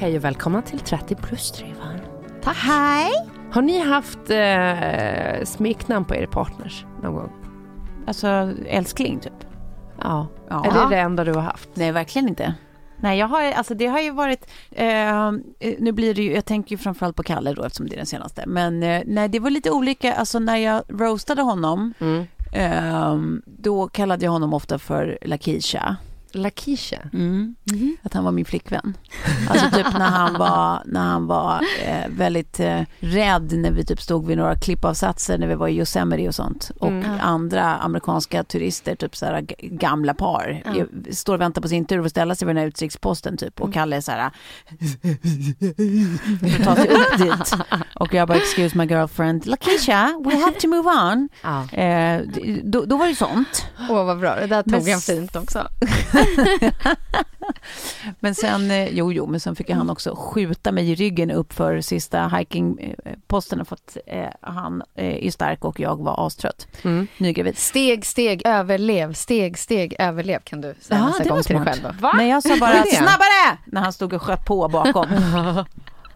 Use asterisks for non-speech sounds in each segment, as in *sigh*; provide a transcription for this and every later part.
Hej och välkomna till 30 plus Tryvan. Tack. Hej! Har ni haft eh, smeknamn på er partners någon gång? Alltså älskling typ. Ja. Ja. Är det det enda du har haft? Nej, verkligen inte. Nej, jag har, alltså det har ju varit, eh, nu blir det ju, jag tänker ju framförallt på Kalle då eftersom det är den senaste, men eh, nej, det var lite olika, alltså när jag roastade honom, Mm. eh, då kallade jag honom ofta för Lakisha. Lakisha? Mm. Att han var min flickvän. Alltså typ när han var, när han var eh, väldigt eh, rädd när vi typ stod vid några klippavsatser när vi var i Yosemite och sånt. Och Mm. andra amerikanska turister, typ så här gamla par, jag står och väntar på sin tur och får ställa sig vid den här utsiktsposten typ. Och Kalle är så här, för att ta sig upp dit. Och jag bara, excuse my girlfriend, Lakisha, we have to move on. Ja. Eh, då, då var det sånt. Åh, vad bra. Det där Men tog han s- fint också. *laughs* Men sen, eh, jo, jo, men sen fick han också skjuta mig i ryggen upp för sista hikingposten för att eh, han eh, är stark och jag var astrött. Mm. Nygravid. Steg, steg, överlev. Steg, steg, överlev kan du säga Ja, nästa det gång var till dig själv. Då. Va? Nej, jag sa bara snabbare när han stod och sköt på bakom. *laughs*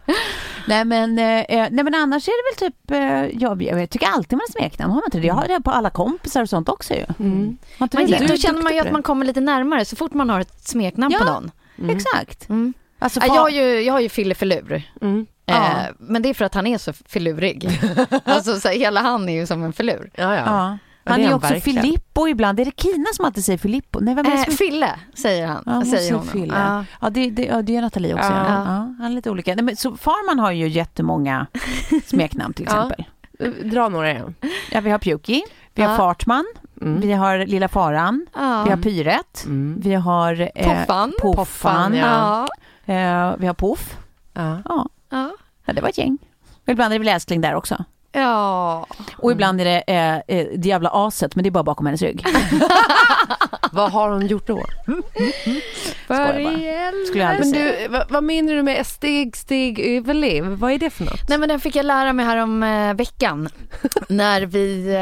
*laughs* nej, men, eh, eh, nej men annars är det väl typ, eh, jag, jag tycker alltid man har smeknamn, har man inte det? Jag har det på alla kompisar och sånt också ju. Mm. Du det? då känner man ju att man kommer lite närmare så fort man har ett smeknamn Ja. på någon. det. Exakt. Mm. Alltså, Ja, Jag har ju, jag har ju Fille Filur. Mm. Ja. Eh, men det är för att han är så filurig. *laughs* alltså så här, hela han är ju som en filur. Ja, ja. Han är är också verkligen. Filippo ibland. Är det Kina som alltid säger Filippo? Nej, vem är det Eh, som Fille säger han. Ja, hon säger honom. Fille. Ja. Ja, det, det, ja, det är Nathalie också. Ja. Ja. Han är lite olika. Nej, men, så Farman har ju jättemånga *laughs* smeknamn till Ja. exempel. Dra några igen. Ja, vi har Pjuki, vi har. Fartman, Mm. vi har Lilla Faran, Ja. vi har Pyret, Mm. vi har eh, Poffan. Poffan, Poffan, ja. Ja. eh, vi har Poff. Ja. Ja. Ja. ja, det var ett gäng. Ibland är det väl älskling där också. Ja. Och ibland är det eh, eh, det jävla aset, men det är bara bakom hennes rygg. *laughs* Vad har hon gjort då? Skojar bara. Skulle jag aldrig Men säga. du, vad, vad menar du med steg, steg, överlev? Vad är det för något? Nej men den fick jag lära mig här om eh, veckan. *laughs* när vi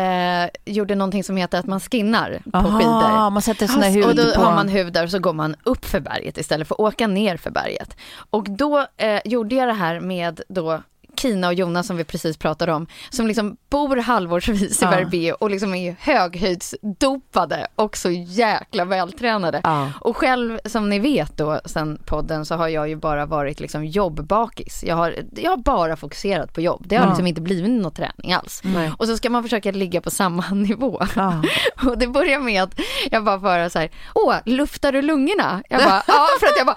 eh, gjorde någonting som heter att man skinnar på Aha, skidor. man sätter sån här Och hud då på... har man hud där och så går man upp för berget istället för att åka ner för berget. Och då eh, gjorde jag det här med då Kina och Jonas som vi precis pratade om, som liksom bor halvårsvis i. Verbier och liksom är höghöjdsdopade och så jäkla vältränade. Och själv, som ni vet då sen podden, så har jag ju bara varit liksom jobbbakis. Jag har, jag har bara fokuserat på jobb. Det har liksom inte blivit någon träning alls. Nej. Och så ska man försöka ligga på samma *laughs* nivå. *laughs* Och det börjar med att jag bara får höra så här, åh, luftar du lungorna? Jag bara, ja, för att jag bara,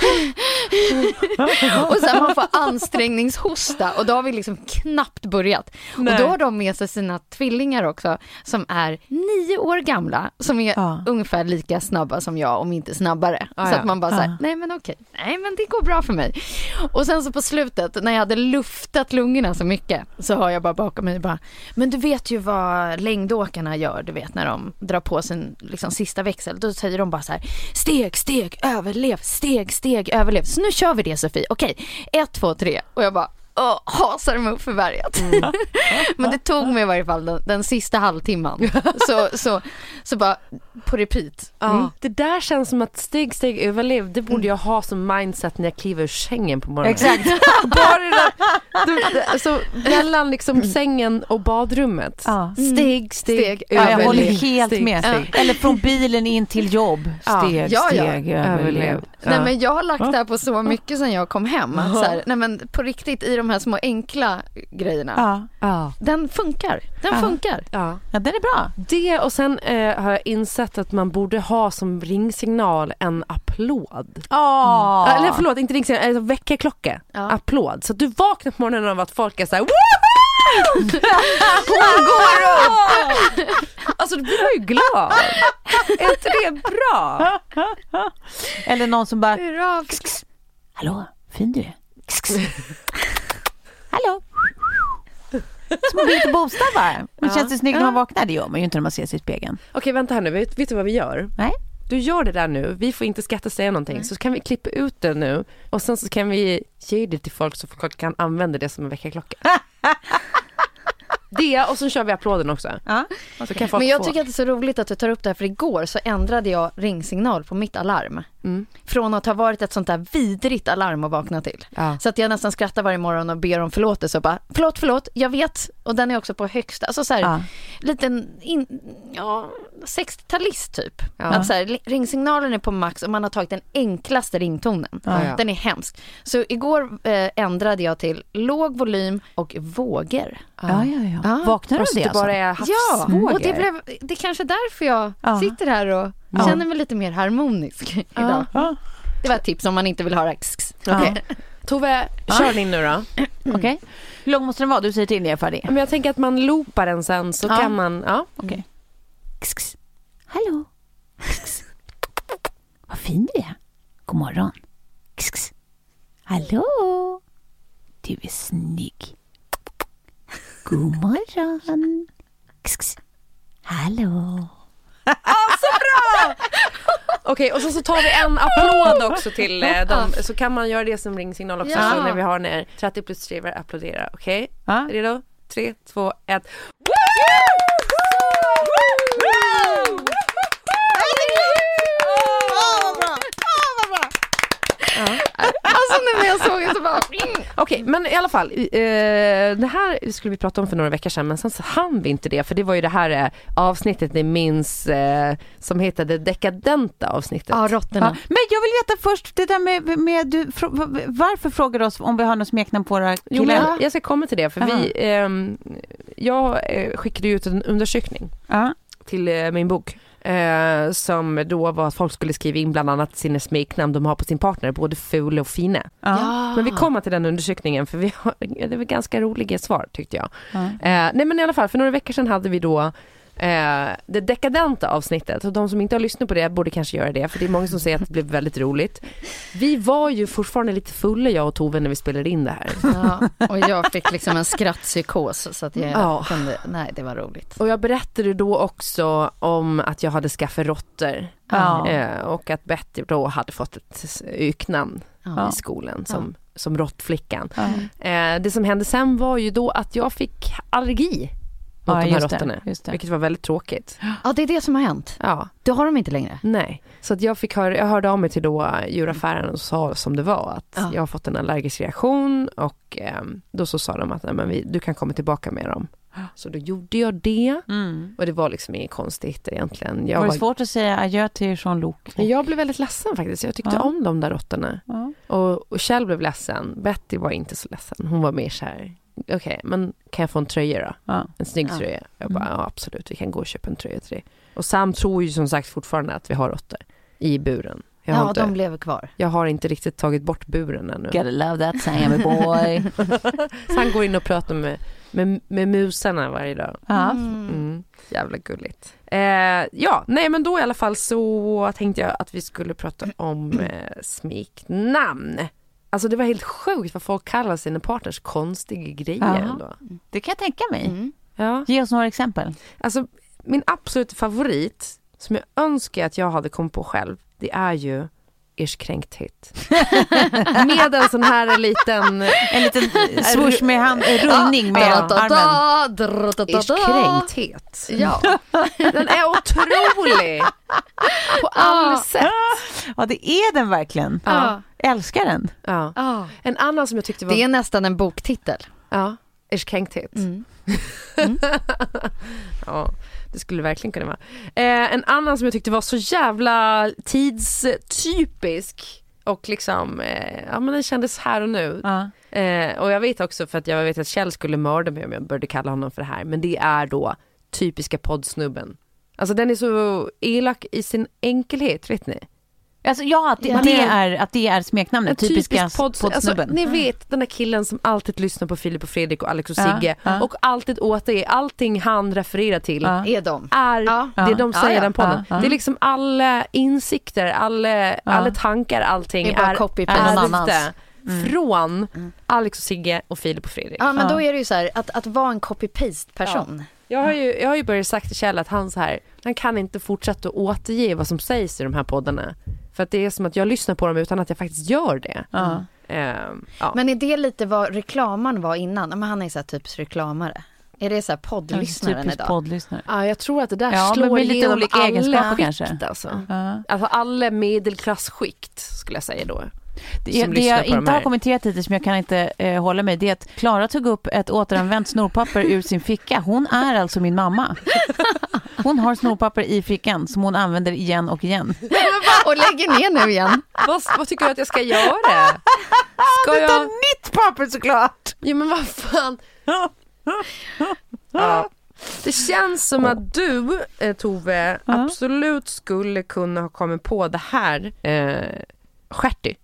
*laughs* och sen man får ansträngningshosta och då har vi liksom knappt börjat. Nej. Och då har de med sig sina tvillingar också som är nio år gamla som är Ja. ungefär lika snabba som jag om inte snabbare. Ah, så ja. att man bara Ah. säger nej men okej, nej men det går bra för mig. Och sen så på slutet när jag hade luftat lungorna så mycket så har jag bara bakom mig bara, men du vet ju vad längdåkarna gör, du vet när de drar på sin liksom, sista växel. Då säger de bara så här, steg, steg, överlev, steg, steg, överlev. Så nu kör vi det Sofie, okej, ett, två, tre. Och jag bara, åh, hasar mig upp för berget. *laughs* Men det tog mig i varje fall den, den sista halvtimman. *laughs* Så, så, så bara på repeat. Ja. Det där känns som att steg, steg, överlev, det borde jag ha som mindset när jag kliver ur sängen på morgonen. Exakt. *laughs* Bara det där, du, det- alltså, mellan liksom sängen och badrummet. Ja. Steg, steg, Steg, Ja, jag överlev. håller helt Steg, med. steg. Eller från bilen in till jobb. Steg, Ja, ja. steg, överlev. Nej men jag har lagt det här på så mycket sen jag kom hem. Att så här, nej men på riktigt i de här små enkla grejerna. Ja. Ja. Den funkar. Den Ja. funkar. Ja. ja, den är bra. Det och sen eh, har jag insett att man borde ha som ringsignal en applåd. Ja. Ja, Eller förlåt, inte ringsignal, alltså väckarklocka. Ja. Applåd. Så att du vaknar på morgonen av att folk är såhär *laughs* Woho! Hon går upp! *laughs* Alltså då blir man ju glad. Är inte det bra? Eller någon som bara, hallå, fin du är. *laughs* Hallå. Som att byta bostad bara. Men känns det snyggt när man vaknar? Det gör man ju inte när man ser sig i spegeln. Okej vänta här nu, vet, vet du vad vi gör? Nej. Du gör det där nu, vi får inte skratta säga någonting. Så kan vi klippa ut det nu och sen så kan vi ge det till folk så folk kan använda det som en väckarklocka. det och så kör vi applåden också. Ja. Så kan folk Men jag få. tycker att det är så roligt att du tar upp det här för igår så ändrade jag ringsignal på mitt alarm. Mm. Från att ha varit ett sånt där vidrigt alarm att vakna till. Ja. Så att jag nästan skrattar varje morgon och ber om förlåtelse och bara förlåt, förlåt, jag vet. Och den är också på högsta, alltså så här, Ja. liten, in, ja, 60-talist typ. Ja. Att så här, ringsignalen är på max och man har tagit den enklaste ringtonen. Ja, ja. Den är hemsk. Så igår eh, ändrade jag till låg volym och vågor. Ja, ja, ja. Ja. Vaknar du av det alltså? bara är Ja, havsvågor. och det, blev, det är kanske därför jag Ja. sitter här och Ja. känner mig lite mer harmonisk *laughs* idag. Det var ett tips om man inte vill höra Okej. Tove, kör din nu då. Okej. Hur lång måste den vara? Du säger till när jag är färdig. Men jag tänker att man loopar den sen så Ja. kan man, ja. Okej. Kss, kss. Hallå. Vad fin du är. God morgon. Hallå. Du är snygg. God morgon. Kss, kss. Hallå. Okej och så, så tar vi en applåd också till eh, dem, så kan man göra det som ringsignal också Ja. så när vi har när 30 plus skriver applådera. Okej, Ja. redo? Tre, två, ett. Alltså nu när jag såg det så bara... Okej, men i alla fall. eh, det här skulle vi prata om för några veckor sedan men sen så hann vi inte det för det var ju det här eh, avsnittet ni minns eh, som heter det dekadenta avsnittet. Ja, Ja. råttorna. Men jag vill veta först det där med, med du, frå- varför frågar du oss om vi har något smeknamn på våra Jo, killar? men jag ska komma till det för Aha. vi, ehm, jag eh, skickade ut en undersökning Ja. till eh, min bok. Eh, som då var att folk skulle skriva in bland annat sina smeknamn de har på sin partner, både fula och fina. Ja. Men vi kommer till den undersökningen för vi har, *laughs* det var ganska roliga svar tyckte jag. Ja. Eh, nej men i alla fall, för några veckor sedan hade vi då eh, det dekadenta avsnittet och de som inte har lyssnat på det borde kanske göra det för det är många som säger att det blev väldigt roligt. Vi var ju fortfarande lite fulla jag och Tove när vi spelade in det här. Ja, och jag fick liksom en skrattpsykos så att jag Ja. kunde, nej det var roligt. Och jag berättade då också om att jag hade skaffat råttor Ja. eh, och att Betty då hade fått ett öknamn Ja. i skolan som, som råttflickan. Ja. Eh, det som hände sen var ju då att jag fick allergi mot Ja, de här råttorna. Vilket var väldigt tråkigt. *gasps* ja, det är det som har hänt. Ja, Det har de inte längre. nej. Så att jag, fick höra, jag hörde av mig till då djuraffären och sa som det var att Ja. jag har fått en allergisk reaktion och eh, då så sa de att nej, men vi, du kan komma tillbaka med dem. *gasps* Så då gjorde jag det Mm. och det var liksom inget konstigt egentligen. Jag, Var det var, svårt att säga adjö till Jean-Luc? jag blev väldigt ledsen faktiskt. Jag tyckte Ja. om de där råttorna. Ja. Och, och Kjell blev ledsen. Betty var inte så ledsen. Hon var mer så här, okej, men kan jag få en tröja då? Ja. En snygg Ja. tröja. Jag bara, ja absolut, vi kan gå och köpa en tröja till dig. Och Sam tror ju som sagt fortfarande att vi har råttor i buren. Jag Ja, inte, de lever kvar. jag har inte riktigt tagit bort buren ännu. Gotta love that Sammy boy. *laughs* Så han går in och pratar med, med, med musarna varje dag. ja. Mm. Jävla gulligt. Eh, ja, nej men då i alla fall så tänkte jag att vi skulle prata om eh, smeknamn. Alltså det var helt sjukt vad folk kallar sina partners konstiga grejer Ja. ändå. Det kan jag tänka mig. Mm. Ja. Ge oss några exempel. Alltså min absoluta favorit som jag önskar att jag hade kommit på själv, det är ju ers kränkthet. *laughs* Med en sån här liten En liten swoosh med hand, rullning med armen. ers kränkthet. Ja. Den är otrolig på alla sätt. Ja, det är den verkligen. Ja. Älskar den. Ja. En annan som jag tyckte var... Det är nästan en boktitel. Ja, ers kränkthet. *laughs* Mm. Ja, det skulle verkligen kunna vara. Eh, en annan som jag tyckte var så jävla tidstypisk och liksom, eh, ja men den kändes här och nu. Ja. Eh, och jag vet också för att jag vet att Kjell skulle mörda mig om jag började kalla honom för det här, men det är då typiska poddsnubben. Alltså den är så elak i sin enkelhet, vet ni? Alltså, ja, att det, Ja. det är, att det är smeknamnet. En Typiska typisk podd, alltså, poddsnubben. Ni vet den där killen som alltid lyssnar på Filip och Fredrik och Alex och Ja, Sigge ja. och alltid återger allting han refererar till Ja. Är de? är Ja. det de Ja, säger i ja. den podden. Ja, ja. Det är liksom alla insikter, alla, alla tankar, allting Det är bara är, copy-paste. är Någon annans. ute från Alex och Sigge och Filip och Fredrik. Ja men Ja. då är det ju så här att, att vara en copy-paste person. Jag har ju, jag har ju börjat sagt till Kjell att han så här, han kan inte fortsätta att återge vad som sägs i de här poddarna. För att det är som att jag lyssnar på dem utan att jag faktiskt gör det. Ja. Ehm, ja. Men är det lite vad reklamaren var innan? Men han är så här typs reklamare. Är det så här poddlyssnaren Typiskt idag? poddlyssnare. Ja, jag tror att det där Ja, men slår med lite igenom olika alla egenskaper skikt kanske. alltså. Ja. Alltså alla medelklassskikt skulle jag säga då. Det, Som det jag på de inte här. har kommenterat hittills, som jag kan inte eh, hålla mig, det är att Klara tog upp ett återanvänt snorpapper ur sin ficka. Hon är alltså min mamma. *laughs* Hon har snorpapper i fickan som hon använder igen och igen. *laughs* Och lägger ner nu igen. Vad, vad tycker du att jag ska göra? Ska Du tar jag... nytt papper såklart! Ja men vad fan. Ja. Det känns som att du eh, Tove Ja. absolut skulle kunna ha kommit på det här eh, stjärty.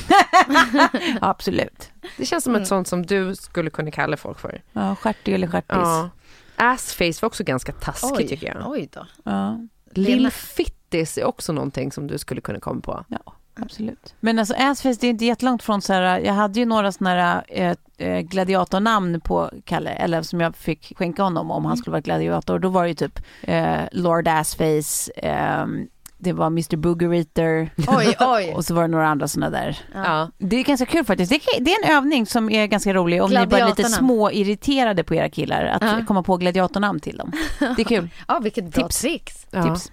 *laughs* Absolut. Det känns som ett sånt som du skulle kunna kalla folk för. Ja, stjärtig eller stjärtis. Ja. Assface var också ganska taskigt tycker jag. oj då. Ja. Lillfittis är också någonting som du skulle kunna komma på. Ja, absolut. Men alltså Assface, det är inte jättelångt från så här, jag hade ju några sådana här eh, gladiatornamn på Kalle, eller som jag fick skänka honom om han skulle vara gladiator. Då var det ju typ eh, Lord Assface, ehm, det var Mr Booger Eater Oj, oj. *laughs* och så var det några andra sådana där. Ja. Det är ganska kul faktiskt. Det är, det är en övning som är ganska rolig om ni bara är lite Gladiatornamn. små irriterade på era killar, att Ja. komma på gladiatornamn till dem. Det är kul. *laughs* Ja, vilket bra Tips. tricks. Ja. Tips.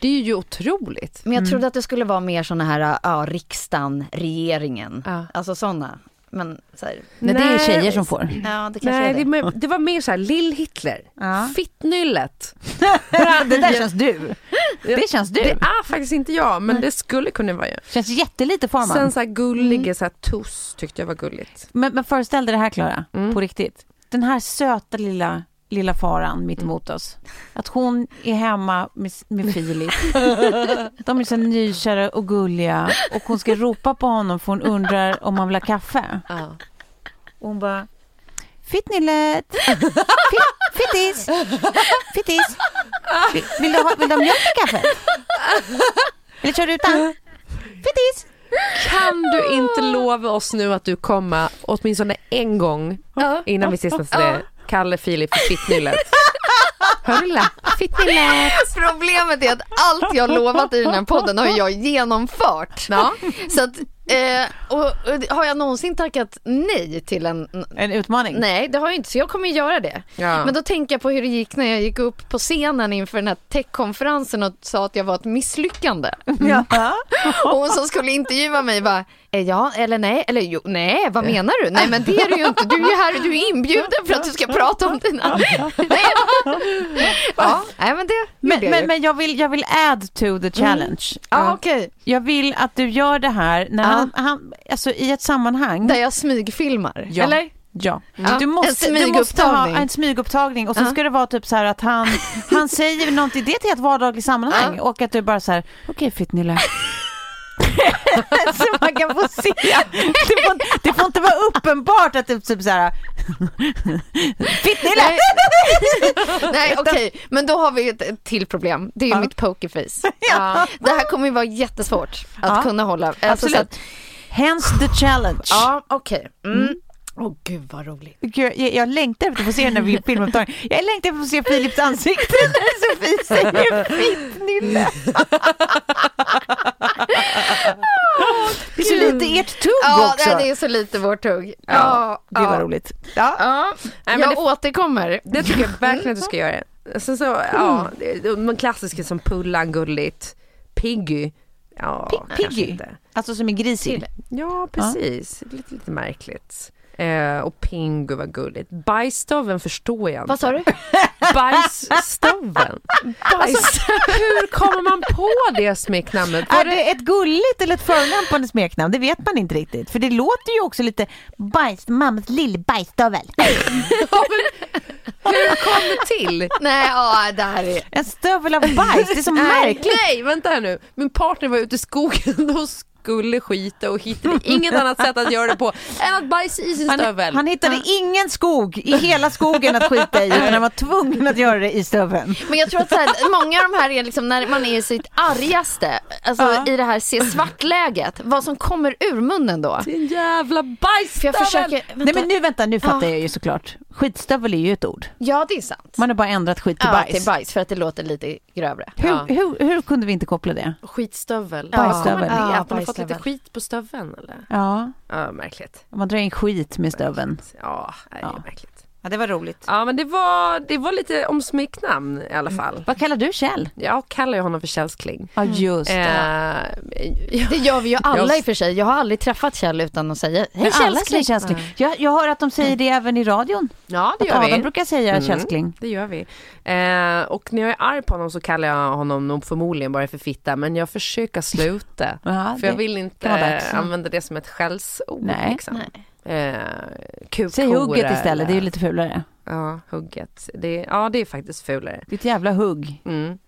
Det är ju otroligt. Men jag trodde att det skulle vara mer såna här, ja, riksdagen, regeringen, Ja. alltså såna. Men så här, Men det är Nej. tjejer som får. ja det kanske Nej, är det, det. det var mer så här Lill-Hitler. Ja. Fittnyllet. *laughs* det där känns du. Det känns du. Det är faktiskt inte jag, men det skulle kunna vara jag. känns jättelite Farman. Sen så här gulliga så här tuss tyckte jag var gulligt. Men, men föreställ dig det här Klara, Mm. på riktigt. Den här söta lilla, lilla faran mitt emot oss. Att hon är hemma med, med Filip. *laughs* De är så nykära och gulliga och hon ska ropa på honom för hon undrar om han vill ha kaffe. Ja. Och hon bara Fittnillet! Fitt, fittis! Fittis! Vill, vill, du ha, vill du ha mjölk i kaffet? Eller kör du utan? Fittis! Kan du inte lova oss nu att du kommer åtminstone en gång innan vi ses nästa Kalle Filip för Fittnyllet? *laughs* Fittnyllet! Problemet är att allt jag lovat i den här podden har jag genomfört. Ja. Så att, eh, och, och, har jag någonsin tackat nej till en... En utmaning. Nej, det har jag inte, så jag kommer göra det. Ja. Men då tänker jag på hur det gick när jag gick upp på scenen inför den här techkonferensen och sa att jag var ett misslyckande. Ja. *laughs* Och hon som skulle intervjua mig bara, ja eller nej, eller jo, nej, vad menar du? Nej men det är du ju inte, du är ju här, du är inbjuden för att du ska *laughs* prata om dina... Nej. *laughs* Ja, nej men det Men, men, men jag, vill, jag vill add to the challenge. Ja, okej. Jag vill att du gör det här när Ja. han, han, alltså i ett sammanhang. Där jag smygfilmar, Ja. eller? Ja. Ja, Du, en måste, du måste ha en smygupptagning och så Ja. ska det vara typ så här att han, han *laughs* säger någonting, det är ett helt vardagligt sammanhang Ja. och att du bara så här, okej Fittnille, *laughs* så man kan få se. Det får, det får inte vara uppenbart att det typ så här... Fittnille! *laughs* Nej okej, men då har vi ett ett till problem. Det är ju Ja. mitt pokerface. *laughs* Ja. Det här kommer ju vara jättesvårt att Ja. kunna hålla. Alltså, så Absolut. att, Hence the challenge. ja okej. Mm. Åh gud vad roligt. Gud, Jag, jag längtar efter att få se den här filmupptagningen. Jag längtar efter att få se Philips ansikte när Sofie säger fittnille. Det är så lite ert tugg Ja, också. det är så lite vårt tugg. Ja, Gud vad ja. roligt. Ja. Ja, Nej, men jag det- återkommer. Det tycker jag verkligen att du ska göra. Sen så, ja, det- de klassiska som Pullan, Gulligt, Piggy. Ja, Piggy? inte. Alltså som är grisig. Ja, precis. Lite, lite märkligt. Eh, och Pingu var gulligt. Bajsstoven förstår jag inte. Vad sa du? *laughs* Bajsstoven. Alltså, hur kommer man på det smeknamnet? Var Är det ett gulligt eller ett förolämpande smeknamn? Det vet man inte riktigt. För det låter ju också lite bajs, mammas lille bajsstövel. *laughs* Hur kom det till? Nej, ja, det här är... En stövel av bajs, det är så *laughs* märkligt. Nej, vänta här nu. Min partner var ute i skogen och skulle skita och hittade inget annat sätt att göra det på än att bajsa i sin Han, stövel. han hittade ingen skog i hela skogen att skita i utan han var tvungen att göra det i stöveln. Men jag tror att så här, många av de här är liksom när man är i sitt argaste, alltså Ja. i det här se svart-läget, vad som kommer ur munnen då. Din jävla För bajsstövel. jag försöker, vänta. Nej men nu vänta, nu fattar Ja. jag ju såklart. Skitstövel är ju ett ord. Ja, det är sant. Man har bara ändrat skit till ja, bajs. till bajs för att det låter lite grövre. Hur, Ja. hur, hur kunde vi inte koppla det? Skitstövel. Ja. Bajsstövel. Ja, Fått lite skit på stöveln eller? Ja, Ja, märkligt. man drar in skit med stöveln. Ja, nej, Ja. märkligt. Ja, det var roligt. Ja, men det var, det var lite om smeknamn i alla fall. Vad kallar du Kjell? Jag kallar ju honom för Källskling. Ja, just Eh, Det gör vi ju *laughs* alla i och för sig. Jag har aldrig träffat Kjell utan att säga hej säger Kjellskling. Kjellskling. Jag, jag hör att de säger det även i radion. ja, det Att gör Adam vi. brukar säga Mm. Kjellskling. Det gör vi. Eh, och när jag är arg på honom så kallar jag honom nog förmodligen bara för fitta, men jag försöker sluta. *laughs* Ja, för jag det vill inte dags. använda det som ett skällsord. Nej. Liksom. Eh, kukhora Säg hugget istället, det är ju lite fulare. Ja, hugget. Det, ja, det är faktiskt fulare. Ditt jävla hugg. Mm.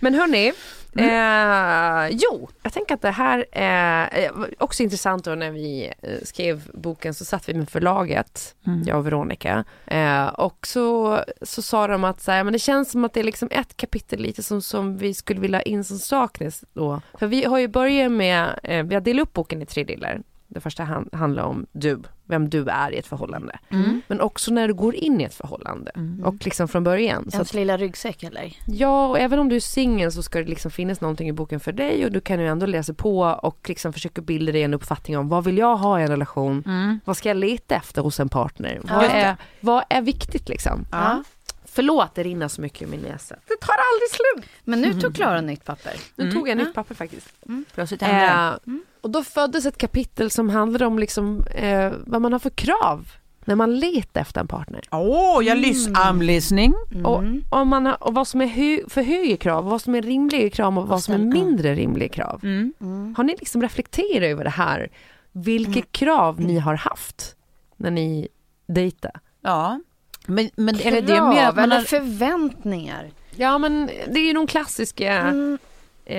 Men hörni, eh, jo, jag tänker att det här är eh, också intressant då när vi eh, skrev boken så satt vi med förlaget, Mm. jag och Veronica, eh, och så, så sa de att så här, men det känns som att det är liksom ett kapitel lite som, som vi skulle vilja in som saknas då. För vi har ju börjat med, eh, vi har delat upp boken i tre delar. Det första han, handlar om du, vem du är i ett förhållande. Mm. Men också när du går in i ett förhållande. Och liksom från början. Så att Ens lilla ryggsäck eller? Ja, och även om du är singel så ska det liksom finnas någonting i boken för dig och du kan ju ändå läsa på och liksom försöka bilda dig en uppfattning om vad vill jag ha i en relation? Mm. Vad ska jag leta efter hos en partner? Ja. Vad, är, vad är viktigt liksom? Ja. Förlåt, det rinner så mycket ur min näsa. Det tar aldrig slut. Men nu tog Klara nytt papper. Nu tog jag nytt papper faktiskt. Plötsligt händer det. Och då föddes ett kapitel som handlade om liksom, eh, vad man har för krav när man letar efter en partner. Åh, jag lys- I'm listening. Och, om man har, och vad som är hö- för högre krav, och vad som är rimliga krav och vad som är mindre rimliga krav. Mm. Har ni liksom reflekterat över det här? Vilka krav ni har haft när ni dejtar? Ja. Men, men är det det Krav mer att man eller har... förväntningar? Ja men det är ju de klassiska Mm. Eh,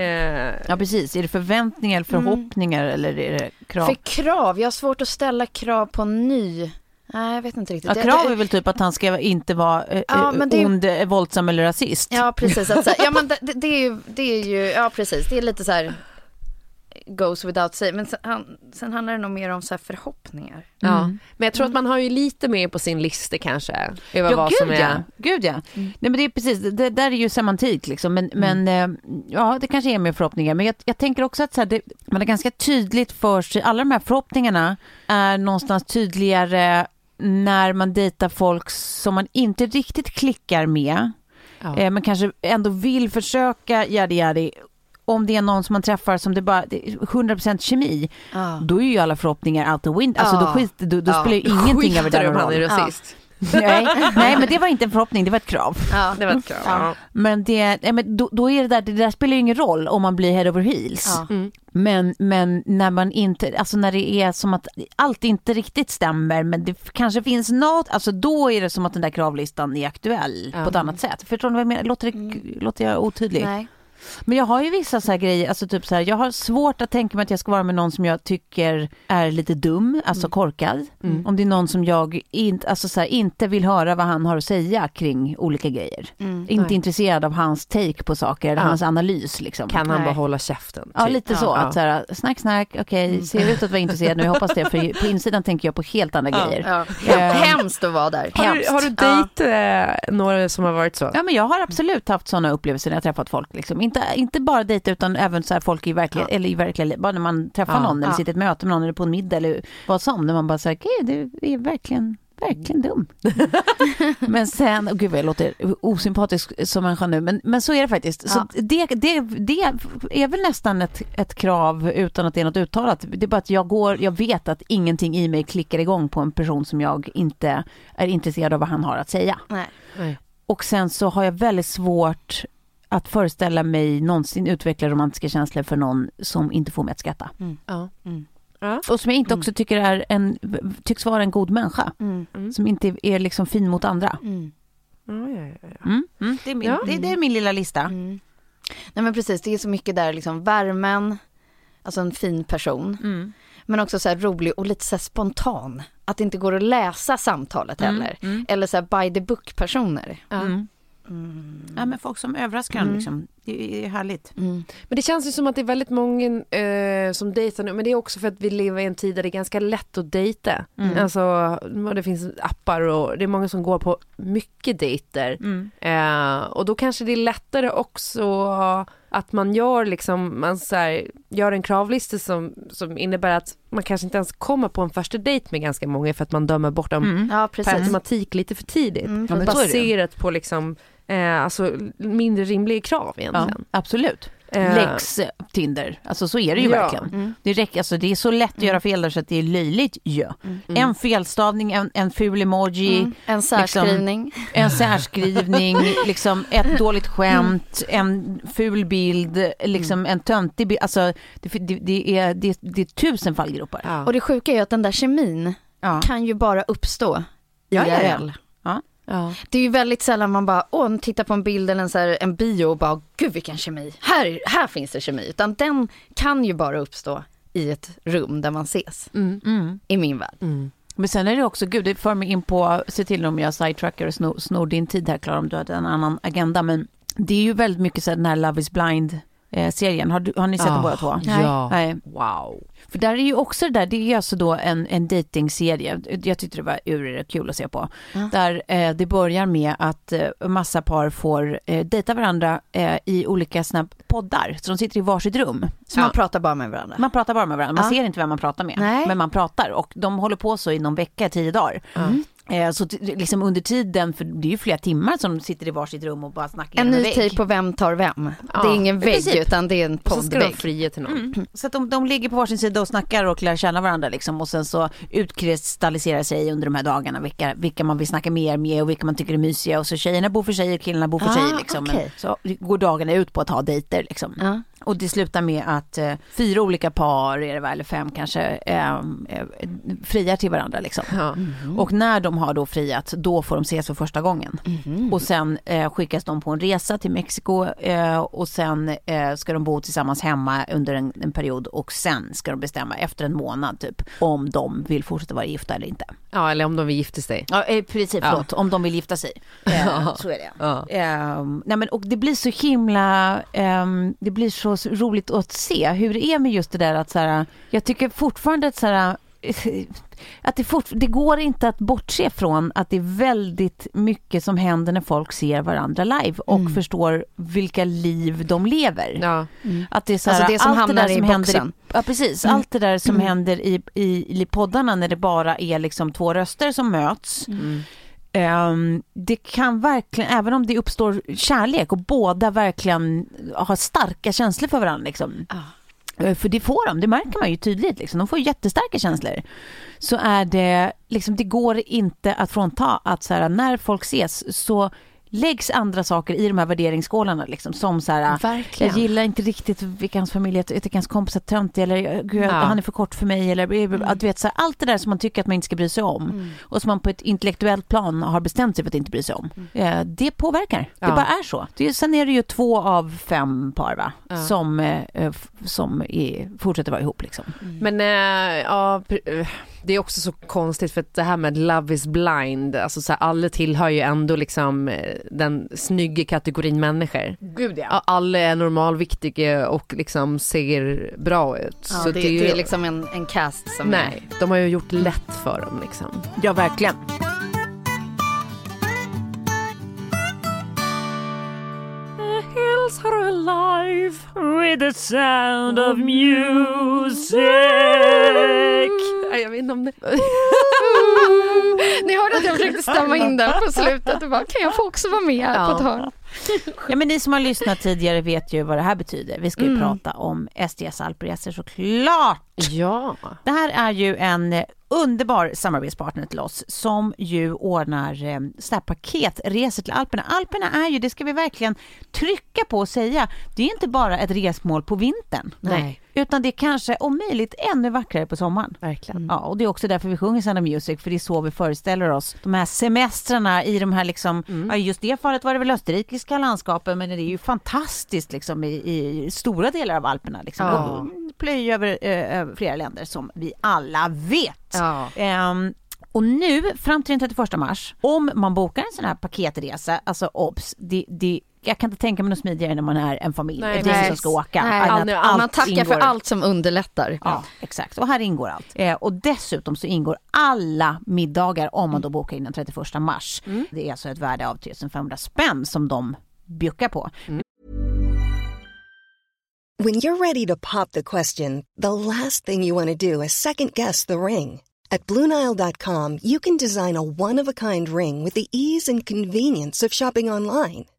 Ja precis, är det förväntningar, förhoppningar eller är det krav? För krav, jag har svårt att ställa krav på en ny. Nej, jag vet inte riktigt. Ja, krav är väl typ att han ska inte vara eh, Ja, men det ond, eh, våldsam eller rasist. Ja, precis. Att, så här- ja, men *laughs* det, det, det, är ju, det är ju, ja precis, det är lite så här goes without saying. Men sen, han, sen handlar det nog mer om så här förhoppningar. Ja, Mm. men jag tror att man har ju lite mer på sin lista kanske. Över Ja, vad gud som är... ja. Gud ja. Nej men det är precis, det, där är ju semantik liksom. Men, men eh, ja, det kanske är mer förhoppningar. Men jag, jag tänker också att så här, det, man är ganska tydligt för sig, alla de här förhoppningarna är någonstans tydligare när man dejtar folk som man inte riktigt klickar med. Ja. Eh, men kanske ändå vill försöka, yadi yadi. Om det är någon som man träffar som det bara, det är 100% kemi, Ja. då är ju alla förhoppningar out the window. Alltså då, Ja. skit, då, då Ja. spelar ju ingenting över Skiter den om han är roll. rasist. Nej, nej, men det var inte en förhoppning, det var ett krav. Ja. Det var ett krav. Ja. Men, det, nej, men då, då är det där, det där spelar ju ingen roll om man blir head over heels. Ja. Mm. Men, men när man inte, alltså när det är som att allt inte riktigt stämmer men det kanske finns något, alltså då är det som att den där kravlistan är aktuell Ja. på ett annat sätt. Förstår ni vad jag menar? Låter, det, låter jag otydlig? Nej. Men jag har ju vissa så här grejer, alltså typ så här, jag har svårt att tänka mig att jag ska vara med någon som jag tycker är lite dum, alltså korkad. Om det är någon som jag inte, alltså så här, inte vill höra vad han har att säga kring olika grejer. Inte intresserad av hans take på saker eller Ja. hans analys liksom. Kan han Nej. bara hålla käften? Ja typ? lite så, Ja. att så här, snack snack, okej, ser ut att vara intresserad nu, jag hoppas det, för på insidan tänker jag på helt andra grejer. Ja. Eh, Hemskt att vara där. Har du, har du dejt eh, några som har varit så? Ja men jag har absolut haft sådana upplevelser när jag träffat folk. Liksom. Inte, inte bara dejta utan även så här folk i verkliga, eller i verkliga. Bara när man träffar Ja. någon eller Ja. sitter i ett möte med någon eller på en middag eller vad som. När man bara säger, okej du är verkligen Verkligen dum. *laughs* men sen, oh gud vad jag låter osympatisk som människa nu, men, men så är det faktiskt. Så Ja. det, det, det är väl nästan ett, ett krav utan att det är något uttalat. Det är bara att jag, går, jag vet att ingenting i mig klickar igång på en person som jag inte är intresserad av vad han har att säga. Nej. Nej. Och sen så har jag väldigt svårt att föreställa mig någonsin utveckla romantiska känslor för någon som inte får mig att skratta. Ja. Mm. Ja. Och som jag inte också tycker är en, tycks vara en god människa. Mm. Som inte är liksom fin mot andra. Mm. Mm. Mm. Det, är min, Ja. det, det är min lilla lista. Mm. Nej men precis, det är så mycket där liksom värmen, alltså en fin person, Mm. men också så här rolig och lite så här spontan. Att det inte går att läsa samtalet Mm, heller. mm. Eller så här by the book personer. Mm. Mm. Ja, men folk som överraskar Mm. liksom. Det är härligt. Mm. Men det känns ju som att det är väldigt många eh, som dejtar nu, men det är också för att vi lever i en tid där det är ganska lätt att dejta. Mm. Alltså, det finns appar och det är många som går på mycket dejter. Mm. Eh, och då kanske det är lättare också att man gör liksom, man så här, gör en kravlista som, som innebär att man kanske inte ens kommer på en första dejt med ganska många för att man dömer bort dem Mm. Ja per automatik lite för tidigt. Mm. Baserat på liksom, eh, alltså mindre rimliga krav Ja, egentligen. absolut. Eh, Lex Tinder. Alltså så är det ju Ja. verkligen. Mm. Det, räcker, alltså, det är så lätt att göra fel där så att det är löjligt ju. En felstavning, en, en ful emoji, Mm. En särskrivning. en särskrivning, *laughs* liksom ett dåligt skämt, en ful bild, liksom en töntig bild. Alltså det, det, det, är, det, det är tusen fallgropar. ja. Och det sjuka är att den där kemin Ja. kan ju bara uppstå Ja, ja, ja. Ja. Det är ju väldigt sällan man bara, åh, tittar på en bild eller en, så här, en bio och bara, gud vilken kemi, här, här finns det kemi. Utan den kan ju bara uppstå i ett rum där man ses, Mm. Mm. i min värld. Mm. Men sen är det också, gud det för mig in på, se till om jag sidetrackar och snor, snor din tid här Klara om du hade en annan agenda. Men det är ju väldigt mycket så här, den här Love is blind eh, serien. Har, du, har ni sett den Ah, båda två? Ja. Nej. Wow. För där är ju också det där, det är alltså då en, en datingserie. Jag tyckte det var ur kul att se på. Ja. Där eh, det börjar med att eh, massa par får eh, dejta varandra eh, i olika såna poddar. Så de sitter i varsitt rum. Så man pratar bara med varandra. Man pratar bara med varandra, man Ja. ser inte vem man pratar med. Nej. Men man pratar och de håller på så i någon vecka, tio dagar. Mm. Eh, så liksom under tiden, för det är ju flera timmar som de sitter i varsitt rum och bara snackar En ny take på vem tar vem. Ja, det är ingen vägg utan det är en Och så ska de poddvägg. fria till någon. Mm. Så att de, de ligger på varsin sida och snackar och lär känna varandra liksom. Och sen så utkristalliserar sig under de här dagarna vilka, vilka man vill snacka mer med och vilka man tycker är mysiga. Och så tjejerna bor för sig och killarna bor för Ah, sig liksom. Okej. Så går dagarna ut på att ha dejter liksom. Ja. Och det slutar med att eh, fyra olika par, är det väl, eller fem kanske, eh, eh, friar till varandra liksom. Ja. Och när de har då friat, då får de ses för första gången. Och sen eh, skickas de på en resa till Mexiko eh, och sen eh, ska de bo tillsammans hemma under en, en period och sen ska de bestämma efter en månad typ om de vill fortsätta vara gifta eller inte. ja, eller om de vill gifta sig. Ja, eh, precis, Ja. förlåt, om de vill gifta sig. Eh, *laughs* så är det. Ja. Ehm, nej men, och det blir så himla, ehm, det blir så roligt att se hur det är med just det där att så här, jag tycker fortfarande att så här, att det, fort, det går inte att bortse från att det är väldigt mycket som händer när folk ser varandra live och förstår vilka liv de lever. Ja. Att det är så här, Alltså det som allt hamnar där i händer boxen. ja precis, allt det där som händer i, i, i poddarna när det bara är liksom två röster som möts. Ehm, det kan verkligen, även om det uppstår kärlek och båda verkligen har starka känslor för varandra liksom. Eh, För det får de, det märker man ju tydligt. Liksom. De får jättestarka känslor. Så är det, liksom, det går inte att frånta att så här, när folk ses så läggs andra saker i de här värderingsskålarna liksom, som så här, Verkligen. jag gillar inte riktigt vilka hans familj är, jag tycker hans kompis är töntig eller gud, Ja. han är för kort för mig eller att du vet, så här, allt det där som man tycker att man inte ska bry sig om och som man på ett intellektuellt plan har bestämt sig för att inte bry sig om. Eh, det påverkar, det Ja. bara är så. Det, sen är det ju två av fem par va? Ja. som, eh, f- som är, fortsätter vara ihop liksom. Men eh, ja, eh, det är också så konstigt för att det här med love is blind, alltså så här, alla tillhör ju ändå liksom eh, den snygga kategorin människor. Gud Ja, Alla är normalviktiga och liksom ser bra ut. Ja, så det, ju- det är liksom en, en cast som Nej, de har ju gjort lätt för dem liksom. Ja, verkligen. Hills alive with the sound of music. Nej, Jag vet inte om det... *laughs* Ni hörde att jag försökte stämma in där på slutet och bara, kan jag få också vara med Ja. på ett hörn? Ja, men ni som har lyssnat tidigare vet ju vad det här betyder. Vi ska ju Mm. prata om SDs alpresor såklart. Ja. Det här är ju en underbar samarbetspartner till oss som ju ordnar eh, här paketresor till Alperna. Alperna är ju, det ska vi verkligen trycka på och säga, det är inte bara ett resmål på vintern. Nej. Utan det är kanske om möjligt ännu vackrare på sommaren. Verkligen. Ja, och det är också därför vi sjunger Sound of Music, för det är så vi föreställer oss de här semestrarna i de här liksom, ja, i just det fallet var det väl österrikiska landskapen, men det är ju fantastiskt liksom i, i stora delar av Alperna liksom. Ja. Plöjer över eh, över flera länder som vi alla vet. Ja. Ehm, och nu, fram till den 31 mars, om man bokar en sån här paketresa, alltså obs, det, det, jag kan inte tänka mig något smidigare när man är en familj, Nej, ett gäng nej. som ska åka. Nej, än att man tackar för ingår. allt som underlättar. Ja, exakt. Och här ingår allt. Eh, och dessutom så ingår alla middagar om man då bokar innan 31 mars. Det är alltså ett värde av 3500 spänn som de bjuckar på. When you're ready to pop the question, the last thing you want to do is second guess the ring. At Bluenile.com, you can design a one of a kind ring with the ease and convenience of shopping online.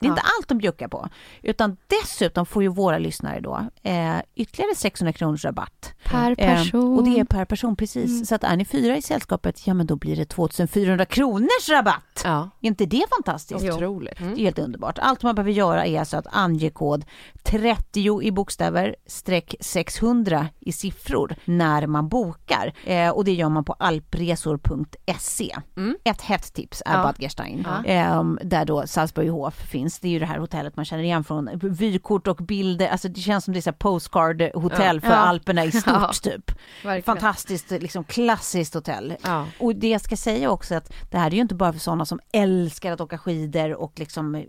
Det är inte allt de bjuckar på, utan dessutom får ju våra lyssnare då eh, ytterligare 600 kronors rabatt. Per Eh, person. och det är per person, precis. Så att är ni fyra i sällskapet, ja men då blir det 2400 kronors rabatt. Ja. Är inte det fantastiskt? Otroligt. Det är helt underbart. Allt man behöver göra är alltså att ange kod 30 i bokstäver streck 600 i siffror när man bokar. Eh, och det gör man på alpresor.se. Ett hett tips är Ja. Bad Gerstein, eh, där då Salzburghof finns. Det är ju det här hotellet man känner igen från vykort och bilder. Alltså det känns som det är så här postcard-hotell för Ja. Alperna i stort *laughs* Ja. typ. Verkligen. Fantastiskt, liksom klassiskt hotell. Ja. Och det jag ska säga också att det här är ju inte bara för sådana som älskar att åka skidor och liksom eh,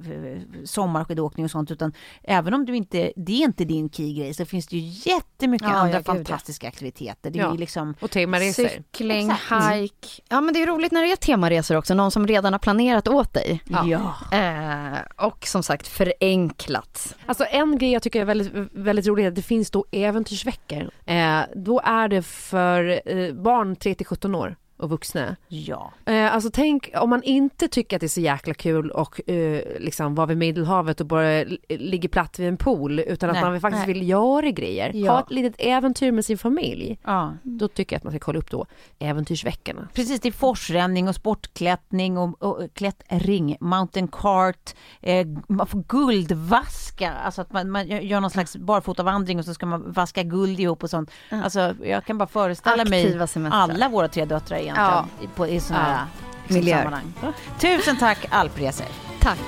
sommarskidåkning och sånt utan även om du inte, det är inte din key-grej så finns det ju jättemycket Ja, andra ja, ja. fantastiska aktiviteter. Det är Ja. ju liksom Och temaresor. Cykling, Exakt. hike. Ja men det är roligt när det är temaresor också, någon som redan har planerat åt dig. Ja. Eh, och som sagt förenklat. Alltså en grej jag tycker är väldigt, väldigt rolig är att det finns då äventyrsveckor. Eh, då är det för eh, barn 3 till 17 år och vuxna. Ja. Eh, alltså tänk om man inte tycker att det är så jäkla kul och eh, liksom vara vid Medelhavet och bara l- ligga platt vid en pool utan att Nej, man faktiskt nej. vill göra grejer. Ja. Ha ett litet äventyr med sin familj. ja. Då tycker jag att man ska kolla upp då Äventyrsveckorna. Precis, det är forsränning och sportklättring och, och klättring, mountain cart, eh, man får guldvaska, alltså att man, man gör någon slags barfotavandring och så ska man vaska guld ihop och sånt. Alltså jag kan bara föreställa Aktiva mig semestrar. alla våra tre döttrar egentligen Ja. i, på, i sådana här liksom, Miljöer. sammanhang. Tusen tack Alpresor. Tack.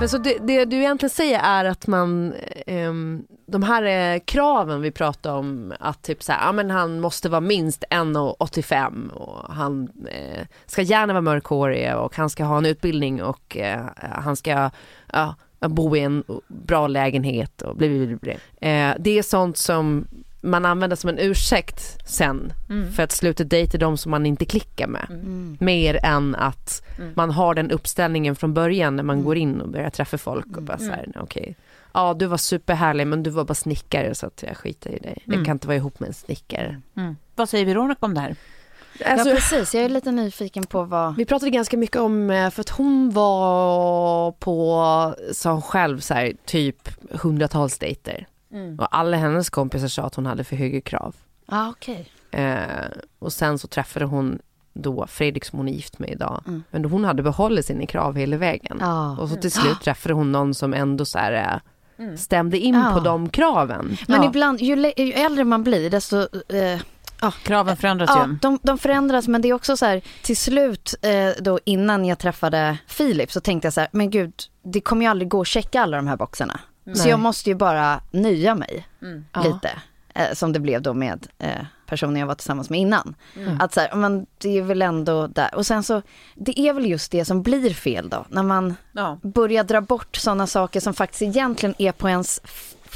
Men så det, det du egentligen säger är att man, ehm, de här eh, kraven vi pratar om, att typ så här, ja men han måste vara minst 1,85 och han eh, ska gärna vara mörkhårig och han ska ha en utbildning och eh, han ska ja, bo i en bra lägenhet och bli, bli, bli, bli. Eh, Det är sånt som man använder som en ursäkt sen för att sluta dejta de som man inte klickar med. Mer än att man har den uppställningen från början när man går in och börjar träffa folk och bara så här, okej. Ja, du var superhärlig men du var bara snickare så att jag skiter i dig. Jag kan inte vara ihop med en snickare. Mm. Vad säger Veronica om det här? Alltså, ja precis, jag är lite nyfiken på vad... vi pratade ganska mycket om, eh, för att hon var på, sa hon själv, så här, typ hundratals dejter. Och alla hennes kompisar sa att hon hade för höga krav. Ja okej. Eh, och sen så träffade hon då Fredrik som hon är gift med idag. Men hon hade behållit sina krav hela vägen. Ja. Och så till slut träffade hon någon som ändå så här, eh, stämde in Ja. på de kraven. Men Ja. ibland, ju, ju äldre man blir desto... Eh, Kraven förändras ja, ju. de, de förändras men det är också så här, till slut eh, då innan jag träffade Filip så tänkte jag så här, men gud, det kommer ju aldrig gå att checka alla de här boxarna. Så Nej. jag måste ju bara nöja mig Ja. lite. Eh, som det blev då med eh, personen jag var tillsammans med innan. Mm. Att så här, men det är väl ändå där. Och sen så, det är väl just det som blir fel då. När man Ja. börja dra bort sådana saker som faktiskt egentligen är på ens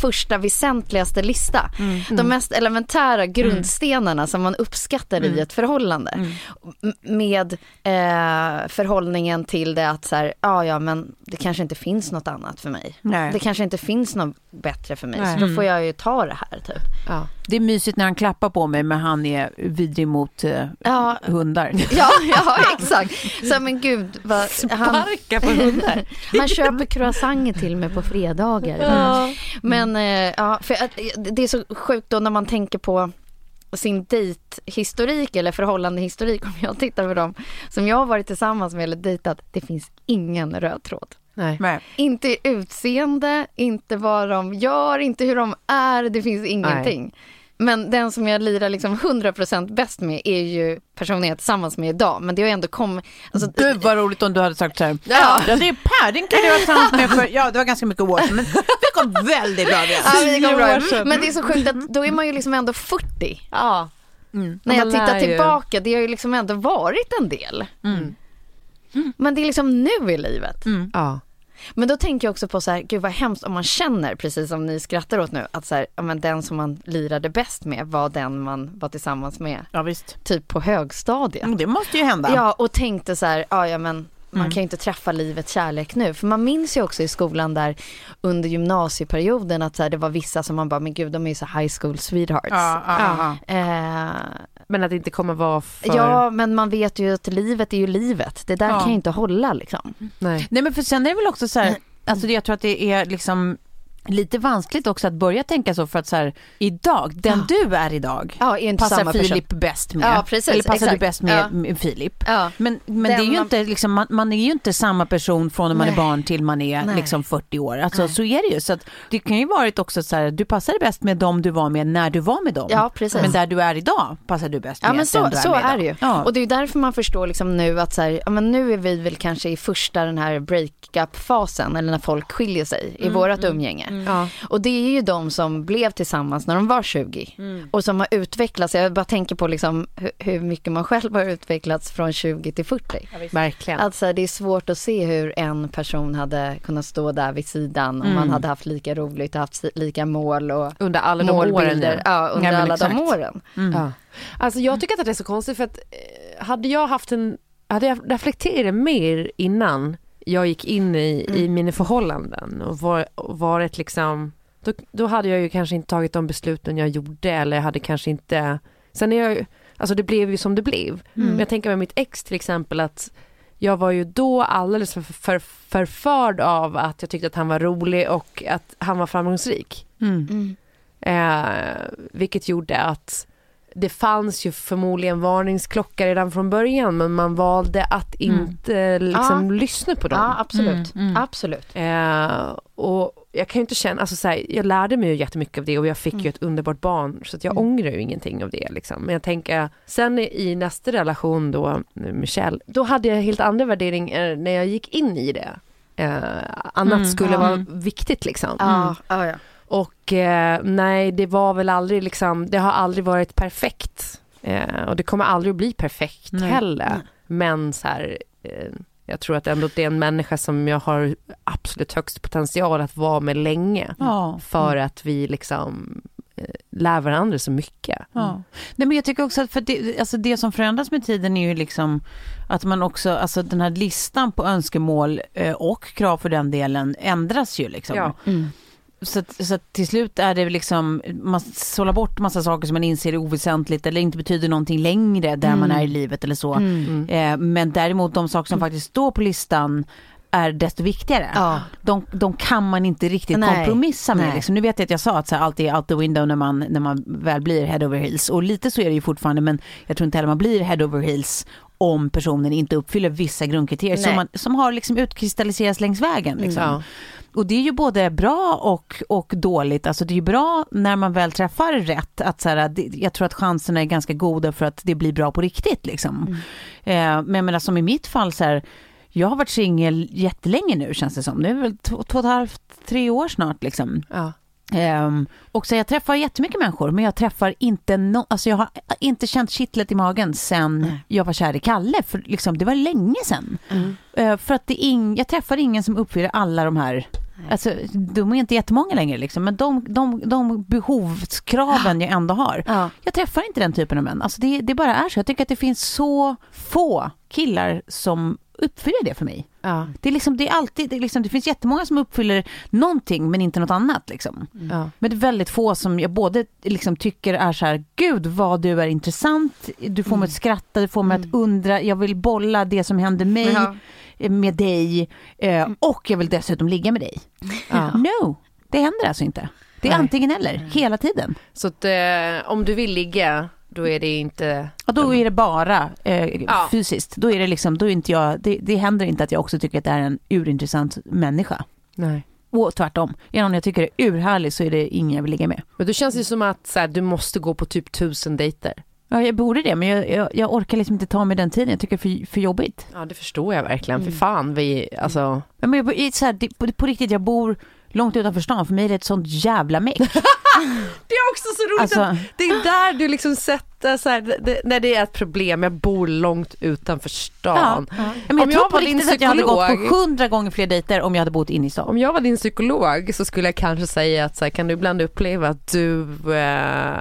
första väsentligaste lista. De mest elementära grundstenarna som man uppskattar i ett förhållande. Med eh, förhållningen till det att så här, ja ja men det kanske inte finns något annat för mig. Nej. Det kanske inte finns något bättre för mig. Nej. Så då får jag ju ta det här typ. Ja. Det är mysigt när han klappar på mig men han är vidrig mot eh, Ja, hundar. *laughs* ja, ja exakt. Så men gud, vad, han, Sparka på hundar. *laughs* han köper croissanter till mig på fredagar. Men eh, ja, för att, eh, det är så sjukt då när man tänker på sin dejthistorik eller förhållandehistorik *laughs* om jag tittar på dem som jag har varit tillsammans med eller dejtat. Det finns ingen röd tråd. Nej. Nej. Inte utseende, inte vad de gör, inte hur de är. Det finns ingenting. Men den som jag lirar liksom 100% bäst med är ju personen jag är tillsammans med idag. Men det har ändå kommit... Alltså, Gud vad roligt om du hade sagt så här. Ja. Ja, det är Per, den kan du vara tillsammans med för, ja det var ganska mycket år sedan men vi kom väldigt bra överens. Ja, bra. Men det är så sjukt att då är man ju liksom ändå 40. Ja. När jag tittar ju. tillbaka, det har ju liksom ändå varit en del. Men det är liksom nu i livet. Ja. Men då tänker jag också på så här, gud vad hemskt om man känner, precis som ni skrattar åt nu, att så här, ja, men den som man lirade bäst med var den man var tillsammans med Ja visst. typ på högstadiet. Mm, Det måste ju hända. Ja, och tänkte så här, ja, ja men man kan ju inte träffa livets kärlek nu. För man minns ju också i skolan där under gymnasieperioden att så här, det var vissa som man bara, men gud de är ju så high school sweethearts. Ja, ja, ja. Eh, Men att det inte kommer vara för... Ja, men man vet ju att livet är ju livet. Det där Ja. kan ju inte hålla liksom. Nej. Nej men för sen är det väl också så här, alltså jag tror att det är liksom lite vanskligt också att börja tänka så för att så här, idag, den du är idag, Ja, är inte passar. Filip bäst med. Ja, precis, Eller passar du exakt. bäst med, Ja. med Filip. Ja. Men, men det är ju man- inte liksom, man, man är ju inte samma person från när man är Nej. barn till man är Nej. liksom 40 år. Alltså så är det ju. Så att det kan ju varit också så här, du passade bäst med dem du var med när du var med dem. Ja, precis. Men där du är idag passar du bäst Ja med men så, den du är så med är det ju. Ja. Och det är ju därför man förstår liksom nu att så här, ja, men nu är vi väl kanske i första den här breakup-fasen eller när folk skiljer sig i vårat umgänge. Ja. Och det är ju de som blev tillsammans när de var 20 och som har utvecklats. Jag bara tänker på liksom hur, hur mycket man själv har utvecklats från 20 till 40. Verkligen. Alltså det är svårt att se hur en person hade kunnat stå där vid sidan om man hade haft lika roligt och haft lika mål och Under alla de åren. målbilder. Ja, under Ja, men alla de åren. Ja. Alltså jag tycker att det är så konstigt för att eh, hade jag haft en, hade jag reflekterat mer innan jag gick in i, i mina förhållanden och, var, varit liksom, då, då hade jag ju kanske inte tagit de besluten jag gjorde eller jag hade kanske inte, sen är jag ju, Alltså det blev ju som det blev. Mm. Men jag tänker med mitt ex till exempel att jag var ju då alldeles för, för, förförd av att jag tyckte att han var rolig och att han var framgångsrik. Mm. Eh, vilket gjorde att det fanns ju förmodligen varningsklockor redan från början men man valde att inte liksom Ja. lyssna på dem. Ja, absolut. Mm, mm. Absolut. Eh, och jag kan ju inte känna, alltså så här, jag lärde mig ju jättemycket av det och jag fick ju ett underbart barn så att jag ångrar ju ingenting av det liksom. Men jag tänker, sen i, nästa relation då, Michelle, då hade jag helt andra värderingar när jag gick in i det. Eh, annat Mm, skulle vara viktigt liksom. Ja, ja. Och eh, nej, det var väl aldrig liksom, det har aldrig varit perfekt. Eh, och det kommer aldrig att bli perfekt Nej. heller. Men så här, eh, jag tror att ändå det är en människa som jag har absolut högst potential att vara med länge. Ja. För att vi liksom eh, lär varandra så mycket. Ja. Nej, men jag tycker också att för det, alltså det som förändras med tiden är ju liksom att man också, alltså den här listan på önskemål eh, och krav för den delen ändras ju liksom. Ja. Så, så till slut är det liksom, man sållar bort massa saker som man inser är oväsentligt eller inte betyder någonting längre där man är i livet eller så. Mm. Eh, men däremot de saker som faktiskt står på listan är desto viktigare. Ja. De, de kan man inte riktigt Nej. kompromissa med. Liksom. Nu vet jag att jag sa att så här, allt är out the window när man, när man väl blir head over heels. Och lite så är det ju fortfarande men jag tror inte heller man blir head over heels om personen inte uppfyller vissa grundkriterier som, man, som har liksom utkristalliserats längs vägen. Liksom. Ja. Och det är ju både bra och, och dåligt. Alltså det är ju bra när man väl träffar rätt. Att så här, jag tror att chanserna är ganska goda för att det blir bra på riktigt. Liksom. Eh, men jag menar, som i mitt fall, så här, jag har varit singel jättelänge nu känns det som. Det är väl två, två och ett halvt, tre år snart. Liksom. Ja. Ehm, och så jag träffar jättemycket människor men jag träffar inte no- alltså jag har inte känt kittlet i magen sen jag var kär i Kalle för liksom, det var länge sen. Eh, för att det ing- jag träffar ingen som uppfyller alla de här Alltså, de är inte jättemånga längre liksom, men de, de, de behovskraven jag ändå har. Ja. Jag träffar inte den typen av män. Alltså det, det bara är så. Jag tycker att det finns så få killar som uppfyller det för mig. Ja. Det, är liksom, det, är alltid, det, är liksom, det finns jättemånga som uppfyller någonting men inte något annat. Liksom. Ja. Men det är väldigt få som jag både liksom tycker är så här, gud vad du är intressant, du får mig att skratta, du får mig att undra, jag vill bolla det som händer mig Ja. med dig eh, och jag vill dessutom ligga med dig. Ja. No, det händer alltså inte. Det är Nej. antingen eller, hela tiden. Så att, eh, om du vill ligga, då är det inte... Och då är det bara eh, Ja. fysiskt. Då är det liksom, då är inte jag, det, det händer inte att jag också tycker att det är en urintressant människa. Nej. Och tvärtom. Är någon jag tycker är urhärlig så är det ingen jag vill ligga med. Men det känns ju som att så här, du måste gå på typ tusen dejter. Ja, jag borde det, men jag, jag, jag orkar liksom inte ta mig den tiden. Jag tycker det är för, för jobbigt. Ja det förstår jag verkligen, för fan vi, alltså... Ja, Men jag, så här, det, på, på riktigt, jag bor långt utanför stan. För mig är det ett sånt jävla meck. *laughs* Det är också så roligt Alltså- att det är där du liksom sätter så här, det, när det är ett problem, jag bor långt utanför stan. Ja, men jag Om tror jag på var din riktigt att jag hade gått psykolog- på hundra gånger fler dejter om jag hade bott inne i stan. Om jag var din psykolog så skulle jag kanske säga att så här, kan du ibland uppleva att du eh,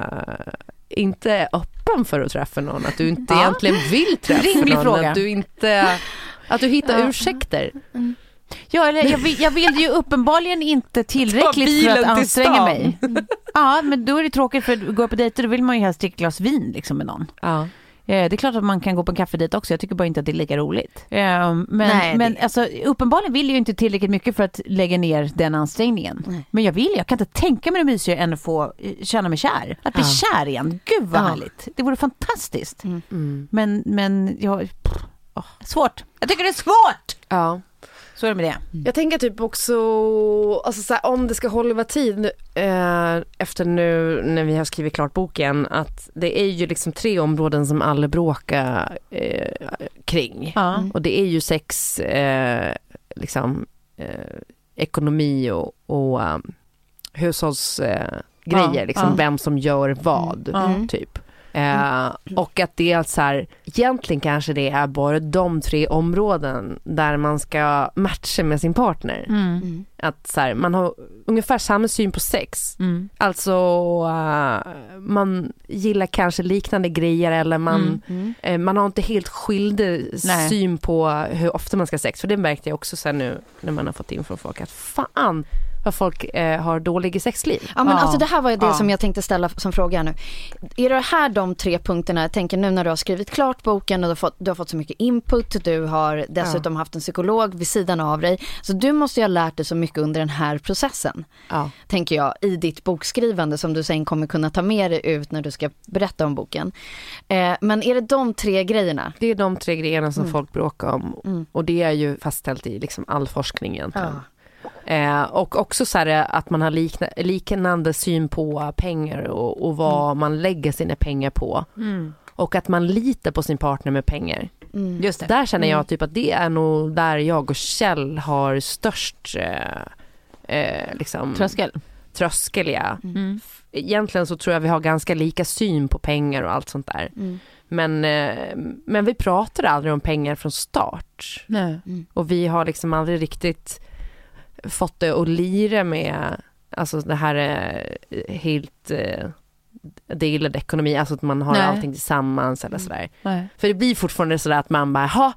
inte är öppen för att träffa någon, att du inte Ja. egentligen vill träffa Rimlig någon, fråga. att du inte, att du hittar Ja. ursäkter. Ja, eller jag vill, jag vill ju *laughs* uppenbarligen inte tillräckligt för att anstränga stan. mig. Ja, men då är det tråkigt för att gå på dejter då vill man ju helst dricka glas vin liksom med någon. Ja. Eh, Det är klart att man kan gå på en kaffedejt också, jag tycker bara inte att det är lika roligt. Eh, Men, Nej, men det- alltså, uppenbarligen vill jag ju inte tillräckligt mycket för att lägga ner den ansträngningen. Nej. Men jag vill, jag kan inte tänka mig det mysigare än att få eh, känna mig kär. Att bli kär igen, gud vad Ja. härligt. Det vore fantastiskt. Mm. Men, men jag, pff, åh, svårt. Jag tycker det är svårt! Ja. Så är det med det. Jag tänker typ också, alltså så här, om det ska hålla tid eh, efter nu när vi har skrivit klart boken, att det är ju liksom tre områden som alla bråkar eh, kring. Ja. Och det är ju sex, eh, liksom, eh, ekonomi och, och um, hushållsgrejer, eh, liksom vem som gör vad, Mm. typ. Eh, och att det är så här, egentligen kanske det är bara de tre områden där man ska matcha med sin partner. Mm. Att så här, man har ungefär samma syn på sex. Mm. Alltså eh, man gillar kanske liknande grejer eller man, Mm. eh, man har inte helt skilda Nej. syn på hur ofta man ska ha sex. För det märkte jag också sen nu när man har fått in från folk att fan, vad folk eh, har dålig sexliv. Ja men Ja. alltså det här var ju det Ja. som jag tänkte ställa som fråga nu. Är det här de tre punkterna, jag tänker nu när du har skrivit klart boken och du har fått, du har fått så mycket input, du har dessutom haft en psykolog vid sidan av dig. Så du måste ju ha lärt dig så mycket under den här processen, Ja. tänker jag, i ditt bokskrivande som du sen kommer kunna ta med dig ut när du ska berätta om boken. Eh, men är det de tre grejerna? Det är de tre grejerna som folk bråkar om och det är ju fastställt i liksom all forskning egentligen. Eh, och också så här att man har likna, liknande syn på pengar och, och vad man lägger sina pengar på. Och att man litar på sin partner med pengar. Just det. Där känner jag typ att det är nog där jag och Kjell har störst eh, eh, liksom, Tröskel. tröskel ja. Mm. Egentligen så tror jag vi har ganska lika syn på pengar och allt sånt där. Men, eh, men vi pratar aldrig om pengar från start. Nej. Och vi har liksom aldrig riktigt fått det att lira med, alltså det här eh, helt eh, delad ekonomi, alltså att man har Nej. allting tillsammans eller sådär. Nej. För det blir fortfarande sådär att man bara, ha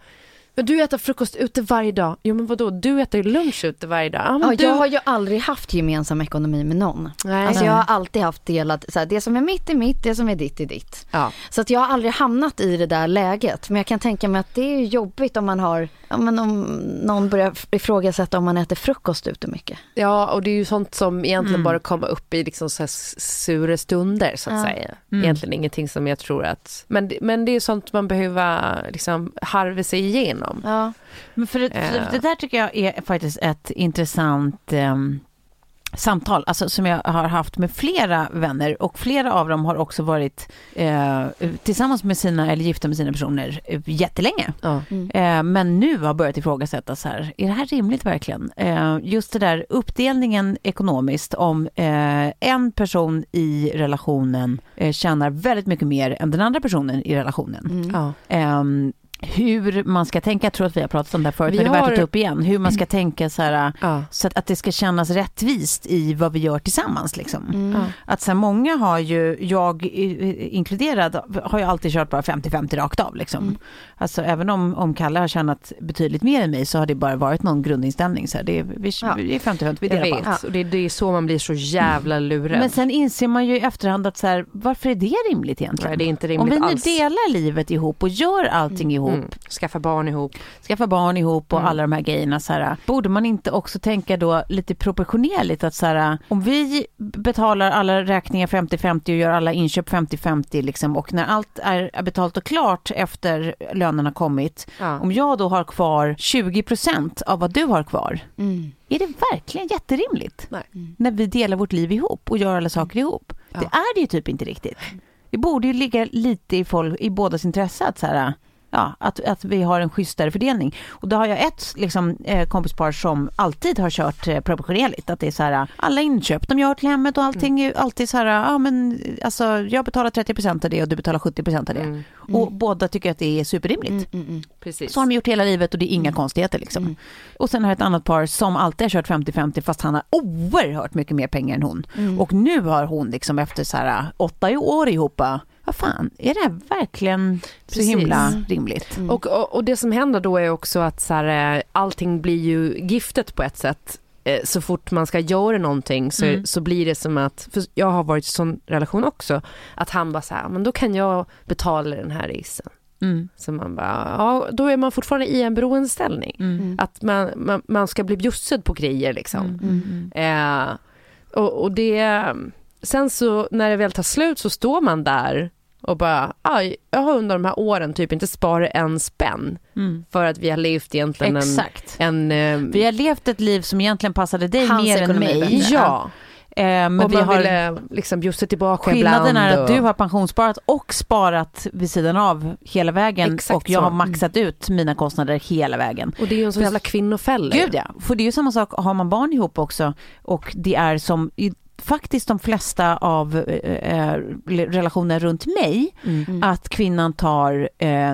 men du äter frukost ute varje dag. Jo men vadå, du äter ju lunch ute varje dag. Ja, men Ja, du... Jag har ju aldrig haft gemensam ekonomi med någon. Nej. Alltså jag har alltid haft delad, så här, det som är mitt är mitt, det som är ditt är ditt. Ja. Så att jag har aldrig hamnat i det där läget. Men jag kan tänka mig att det är jobbigt om man har, ja, men om någon börjar ifrågasätta om man äter frukost ute mycket. Ja, och det är ju sånt som egentligen Mm. bara kommer upp i liksom så sura stunder så att Ja. säga. Mm. Egentligen ingenting som jag tror att, men, det- men det är sånt man behöver liksom harva sig igenom. Ja. Men för, det- för Eh. det där tycker jag är faktiskt ett intressant ehm, samtal, alltså som jag har haft med flera vänner och flera av dem har också varit eh, tillsammans med sina, eller gifta med sina personer eh, jättelänge. Ja. Eh, men nu har börjat ifrågasätta så här, är det här rimligt verkligen? Eh, just det där uppdelningen ekonomiskt om eh, en person i relationen eh, tjänar väldigt mycket mer än den andra personen i relationen. Ja. Hur man ska tänka, jag tror att vi har pratat om det här förut, Vi men det är värt har- att ta upp igen, hur man ska tänka så här, Ja. så att, att det ska kännas rättvist i vad vi gör tillsammans. Liksom. Mm. Ja. Att så här, många har ju, jag inkluderad, har ju alltid kört bara 50-50 rakt av. Liksom. Mm. Alltså även om, om Kalle har tjänat betydligt mer än mig så har det bara varit någon grundinställning. Så här, det är, vi, Ja. vi är 50-50, vi delar på allt. och det, det är så man blir så jävla lurad. Men sen inser man ju i efterhand att så här, varför är det rimligt egentligen? Nej, det är inte Om rimligt vi nu alls. delar livet ihop och gör allting ihop, Mm. Skaffa barn ihop. skaffa barn ihop och Mm. alla de här grejerna. Så här, borde man inte också tänka då lite proportionerligt att så här, om vi betalar alla räkningar 50-50 och gör alla inköp 50-50 liksom, och när allt är är betalt och klart efter lönen har kommit, Ja. om jag då har kvar 20% av vad du har kvar, Mm. är det verkligen jätterimligt? Nej. När vi delar vårt liv ihop och gör alla saker ihop. Ja. Det är det ju typ inte riktigt. Det borde ju ligga lite i, folk, i bådas intresse att, så här, ja, att, att vi har en schysstare fördelning. Och då har jag ett liksom, eh, kompispar som alltid har kört eh, proportionerligt. Att det är så här, alla inköp de gör till hemmet och allting är alltid så här, ja men alltså jag betalar 30% av det och du betalar 70% av det. Mm. Och båda tycker att det är superrimligt. Mm, mm, Precis. Så har de gjort hela livet och det är inga konstigheter liksom. Och sen har jag ett annat par som alltid har kört 50-50 fast han har oerhört mycket mer pengar än hon. Och nu har hon liksom efter så här åtta år ihop, vad fan, är det här verkligen så Precis. himla rimligt? Och, och, och det som händer då är också att så här, eh, allting blir ju giftet på ett sätt. Eh, Så fort man ska göra någonting så, Mm. så blir det som att, för jag har varit i sån relation också, att han bara så här, men då kan jag betala den här resan. Mm. Så man bara, ja då är man fortfarande i en beroendeställning. Mm. Att man, man, man ska bli bjussad på grejer liksom. Mm. Mm. Eh, och, och det, sen så när det väl tar slut så står man där och bara, aj, jag har under de här åren typ inte sparat en spänn Mm. för att vi har levt egentligen en, Exakt. en eh, Vi har levt ett liv som egentligen passade dig Hans mer än mig. bättre. ja, Eh, men och vi man har... ville liksom bjussa tillbaka Skillnaden ibland. är att och, du har pensionssparat och sparat vid sidan av hela vägen Exakt och jag så. har maxat ut mina kostnader hela vägen. och det är ju en sån jävla kvinnofälla. Gud ja, för det är ju samma sak, har man barn ihop också och det är som faktiskt de flesta av eh, eh, relationer runt mig, Mm. att kvinnan tar eh,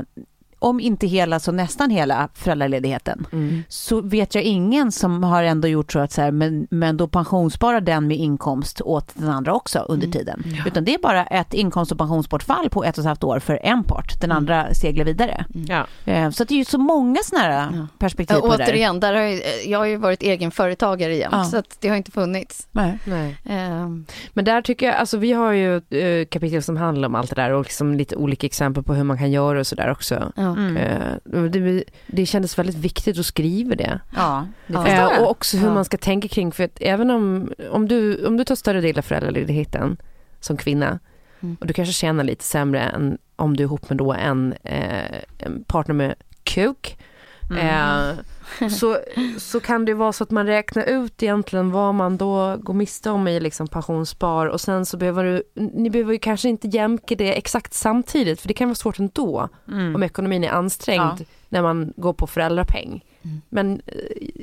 om inte hela så nästan hela föräldraledigheten, Mm. så vet jag ingen som har ändå gjort så att så här, men, men då pensionssparar den med inkomst åt den andra också under Mm. tiden. Utan det är bara ett inkomst och pensionsbortfall på ett och ett halvt år för en part, den andra seglar vidare. Ja. Eh, Så det är ju så många sådana här perspektiv Ja, på det återigen, där har jag, jag har ju varit egen företagare jämt, Ja. så att det har inte funnits. Nej. Nej. Ehm, Men där tycker jag, alltså vi har ju eh, kapitel som handlar om allt det där och liksom lite olika exempel på hur man kan göra och sådär också. ja. Mm. Eh, det, det kändes väldigt viktigt att skriva det. Ja, det. Eh, och också hur Ja. man ska tänka kring, för att även om, om, du, om du tar större del av föräldraledigheten som kvinna Mm. och du kanske tjänar lite sämre än om du är ihop med då en, eh, en partner med kuk. Eh, så, så kan det vara så att man räknar ut egentligen vad man då går miste om i liksom pensionsspar och sen så behöver du, ni behöver ju kanske inte jämka det exakt samtidigt för det kan vara svårt ändå Mm. om ekonomin är ansträngd Ja. när man går på föräldrapeng. Mm. Men eh,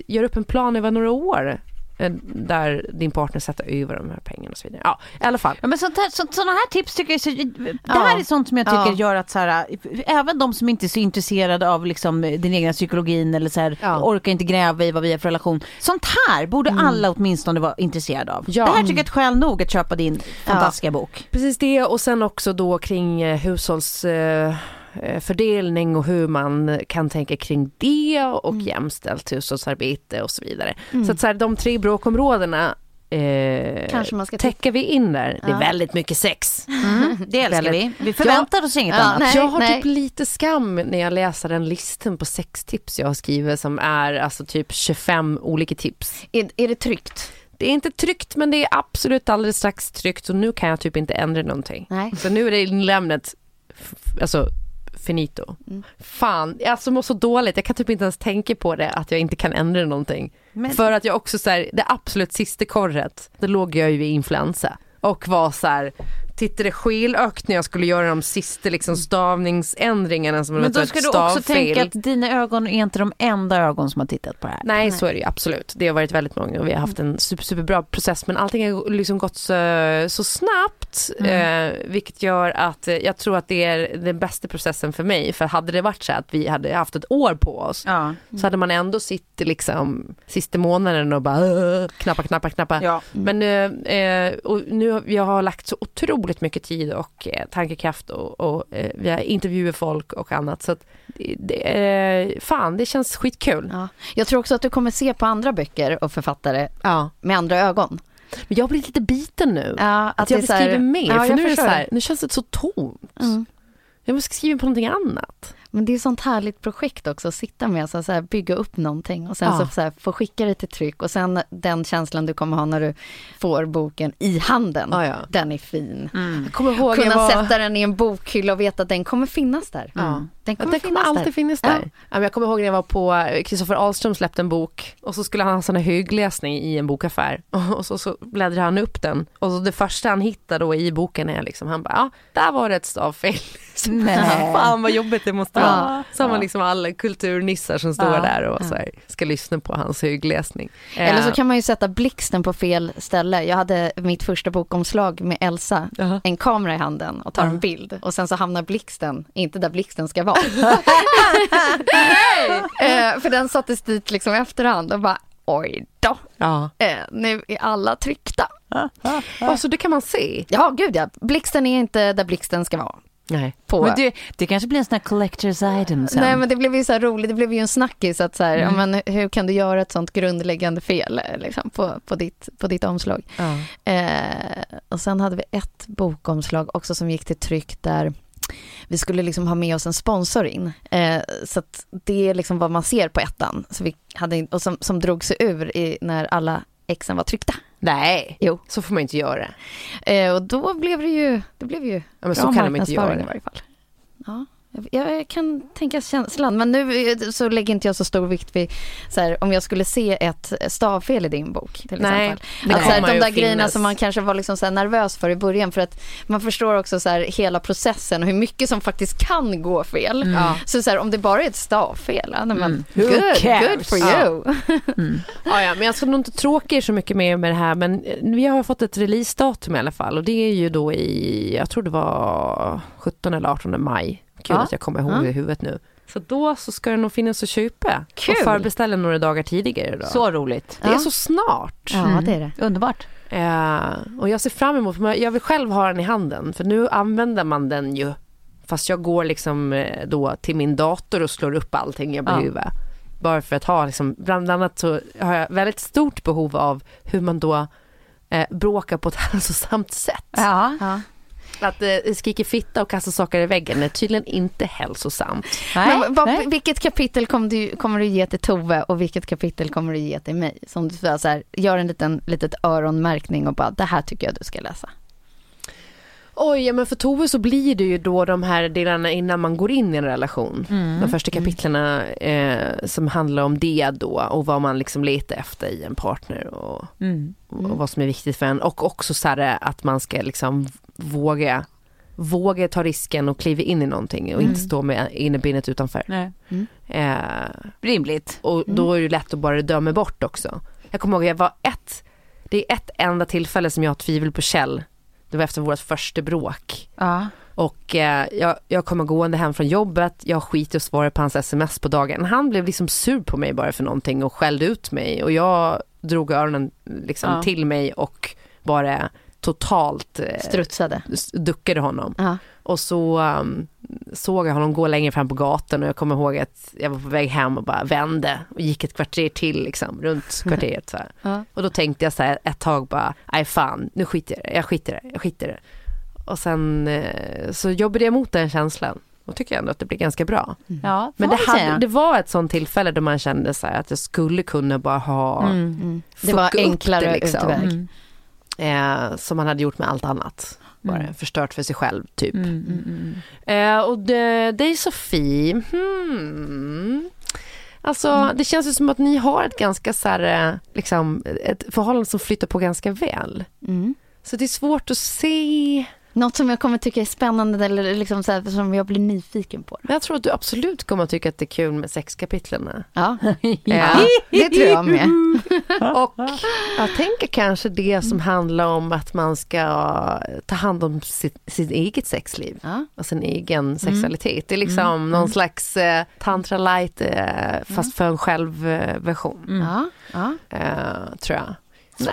gör upp en plan över några år där din partner sätter över de här pengarna och så vidare. Ja, i alla fall. Ja, men sånt här, så, sådana här tips tycker jag, så, det Ja. här är sånt som jag tycker Ja. gör att så här, även de som inte är så intresserade av liksom, den egna psykologin eller så här, Ja. orkar inte gräva i vad vi har för relation. Sånt här borde alla åtminstone vara intresserade av. Ja. Det här tycker jag är ett skäl nog att köpa din fantastiska bok. Precis det och sen också då kring eh, hushållsfördelning eh, fördelning och hur man kan tänka kring det och jämställt hushållsarbete och så vidare. Så att så här, de tre bråkområdena eh, Kanske man ska täcker vi in där. Det är Ja. väldigt mycket sex. Det älskar vi. Väldigt. Vi förväntar oss inget Ja, annat. nej. jag har typ lite skam när jag läser den listan på sextips jag har skrivit som är alltså typ 25 olika tips. Är, är det tryggt? Det är inte tryggt men det är absolut alldeles strax tryggt och nu kan jag typ inte ändra någonting. Nej. Så nu är det inlämnat, f- alltså finito. Mm. Fan, jag alltså mår så dåligt, jag kan typ inte ens tänka på det att jag inte kan ändra någonting. Men- För att jag också så här, det absolut sista korret, då låg jag ju i influensa och var så här tittade skilökt när jag skulle göra de sista liksom stavningsändringarna som Men då ett ska du också tänka att dina ögon är inte de enda ögon som har tittat på det här. Nej, så är det ju absolut. Det har varit väldigt många och vi har haft en super, superbra process men allting har liksom gått så, så snabbt eh, vilket gör att eh, jag tror att det är den bästa processen för mig för hade det varit så att vi hade haft ett år på oss Ja. så hade man ändå suttit liksom sista månaden och bara knappa, knappa, knappa. Ja. Men eh, eh, och nu har jag har lagt så otroligt mycket tid och eh, tankekraft och, och eh, vi har intervjuat folk och annat så att det, eh, fan det känns skitkul. Ja. Jag tror också att du kommer se på andra böcker och författare Ja. med andra ögon. Men jag blir lite biten nu. Ja, att, jag det är så här- mer, Ja, för jag nu är det så här, nu känns det så tomt. Mm. Jag måste skriva på någonting annat. Men det är ett sånt härligt projekt också, att sitta med, så här, bygga upp någonting och sen Ja. så, så här, få skicka det till tryck och sen den känslan du kommer ha när du får boken i handen, Ja, ja. den är fin. Jag kommer ihåg Kunna var... sätta den i en bokhylla och veta att den kommer finnas där. Ja. Den kommer den kommer finnas alltid där. finnas där. Ja. jag kommer ihåg när jag var på, Kristoffer Ahlström släppte en bok och så skulle han ha sån här högläsning i en bokaffär *laughs* och så, så bläddrade han upp den och så det första han hittade då i boken är liksom, han bara, ja, där var det ett stavfel. *laughs* Så, Nej. *laughs* Fan vad jobbigt det måste vara. Ja. Så har man liksom alla kulturnissar som står Ja. där och så här, ska lyssna på hans högläsning. Eller så Eh, kan man ju sätta blixten på fel ställe. Jag hade mitt första bokomslag med Elsa, Jaha. en kamera i handen och tar Ja. en bild och sen så hamnar blixten inte där blixten ska vara. *laughs* eh, för den sattes dit liksom efterhand och bara oj då, Ja. eh, nu är alla tryckta. Ja, så det kan man se. Ja, gud ja, blixten är inte där blixten ska vara. Nej. På. Men det, det kanske blir en sån här collector's item sen. Nej men det blev ju så här roligt, det blev ju en snackis att så här, Mm. men hur kan du göra ett sånt grundläggande fel eh, liksom, på, på, ditt, på ditt omslag? Ja. Eh, och sen hade vi ett bokomslag också som gick till tryck där vi skulle liksom ha med oss en sponsor in. Eh, så att det är liksom vad man ser på ettan. Så vi hade, och som, som drog sig ur i, när alla exen var tryckta. Nej, Jo. så får man inte göra. Eh, och då blev det ju, det blev ju Ja, men bra så kan de inte göra. i varje fall. Ja. Jag, kan tänka känslan, men nu så lägger inte jag så stor vikt vid så här, om jag skulle se ett stavfel i din bok. Till Nej, exempel. det Att, så här, de där grejerna finnas. som man kanske var liksom så här nervös för i början för att man förstår också så här hela processen och hur mycket som faktiskt kan gå fel. Ja. Så, så om det bara är ett stavfel, ja, men Mm. good, good for Ja. you. *laughs* Ja, ja, men jag ska nog inte tråka er så mycket mer med det här men eh, vi har fått ett releasedatum i alla fall och det är ju då i, jag tror det var 17 eller 18 maj. Kul Ja. att jag kommer ihåg Ja. det i huvudet nu. Så då så ska det nog finnas att köpa. Kul. Och förbeställa några dagar tidigare då. Så roligt. det är Ja. så snart. Ja, det är det. Underbart. Eh, och jag ser fram emot, men jag vill själv ha den i handen. För nu använder man den ju. Fast jag går liksom eh, då till min dator och slår upp allting jag Ja. behöver. Bara för att ha liksom, bland annat så har jag väldigt stort behov av hur man då eh, bråkar på ett *laughs* hälsosamt sätt. Ja. Att eh, skrika fitta och kasta saker i väggen är tydligen inte hälsosamt. Nej, Men vad, nej. vilket kapitel kommer du, kommer du ge till Tove och vilket kapitel kommer du ge till mig? Som du så här, gör en liten litet öronmärkning och bara, det här tycker jag du ska läsa. Oj, ja, men för Tove så blir det ju då de här delarna innan man går in i en relation. De första kapitlerna eh, som handlar om det då och vad man liksom letar efter i en partner och, Mm. och vad som är viktigt för en. Och också så här att man ska liksom våga, våga ta risken och kliva in i någonting och inte stå med innerbenet utanför. Nej. Eh, Rimligt. och då är det lätt att bara döma bort också. Jag kommer ihåg, jag var ett, det är ett enda tillfälle som jag har tvivel på Kjell. Det var efter vårt första bråk. Ja. Och eh, jag, jag kommer gående hem från jobbet, jag skiter och svarar på hans sms på dagen. Han blev liksom sur på mig bara för någonting och skällde ut mig och jag drog öronen liksom Ja. till mig och bara totalt eh, Strutsade. duckade honom. Ja. Och så um, såg jag honom gå längre fram på gatan och jag kommer ihåg att jag var på väg hem och bara vände och gick ett kvarter till liksom runt *laughs* kvarteret så här. Ja. Och då tänkte jag så här ett tag bara, nej fan, nu skiter jag jag skiter det, jag skiter det. Och sen eh, så jobbade jag mot den känslan och tycker ändå att det blev ganska bra. Ja, Men det, hade, det var ett sånt tillfälle då man kände så här att jag skulle kunna bara ha Mm. Det var enklare det, liksom. utväg. Mm. eh, som man hade gjort med allt annat. Bara Mm. förstört för sig själv typ. Mm, mm, mm. Eh, och det, dig Sofie, hmm. Alltså det känns ju som att ni har ett ganska så här, eh, liksom, ett förhållande som flyttar på ganska väl. Mm. Så det är svårt att se. Något som jag kommer tycka är spännande eller liksom så här, som jag blir nyfiken på. Jag tror att du absolut kommer att tycka att det är kul med sexkapitlen. Ja, *laughs* Ja. det tror jag med. *laughs* Och jag tänker kanske det som handlar om att man ska ta hand om sitt, sitt eget sexliv. Ja. och sin egen sexualitet. Det är liksom någon slags eh, tantra light eh, fast för en själv-version. Ja, ja. Eh, tror jag.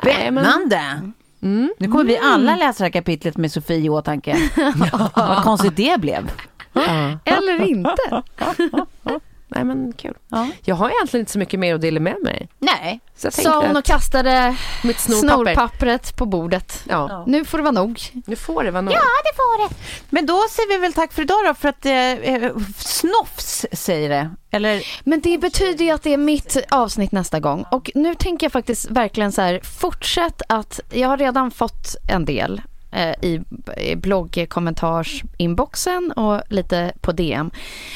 Nej, men- Spännande! Mm. Nu kommer vi alla läsa det här kapitlet med Sofie i åtanke. *laughs* Vad konstigt det blev. Eller inte. *laughs* Nej men kul. Ja. Jag har egentligen inte så mycket mer att dela med mig. Nej. Så Sa hon och kastade mitt snorpapper. snorpappret på bordet. Ja, Nu får det vara nog. nu får det vara nog. Men då säger vi väl tack för idag då för att eh, eh, Snofs säger det. Eller Men det betyder ju att det är mitt avsnitt nästa gång. Och nu tänker jag faktiskt verkligen så här, fortsätt att, jag har redan fått en del i, i bloggkommentarsinboxen och lite på DM.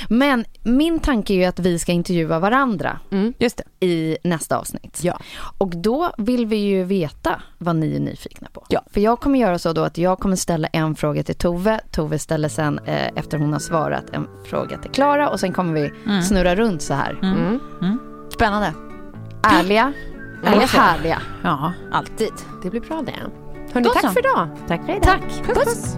Men min tanke är ju att vi ska intervjua varandra Mm. just det. i nästa avsnitt. Ja. Och då vill vi ju veta vad ni är nyfikna på. Ja. För jag kommer göra så då att jag kommer ställa en fråga till Tove. Tove ställer sen eh, efter hon har svarat en fråga till Klara och sen kommer vi snurra runt så här. Mm. Spännande. Ärliga eller Ja. härliga. Ja, alltid. Det blir bra det. Hörni, Då tack så. för idag. Tack för idag. Tack. Puss.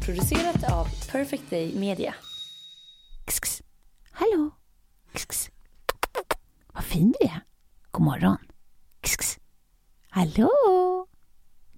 Producerat av Perfect Day Media. Kss, Hallå? Kss, Vad fin du är. God morgon. Kss, Hallå?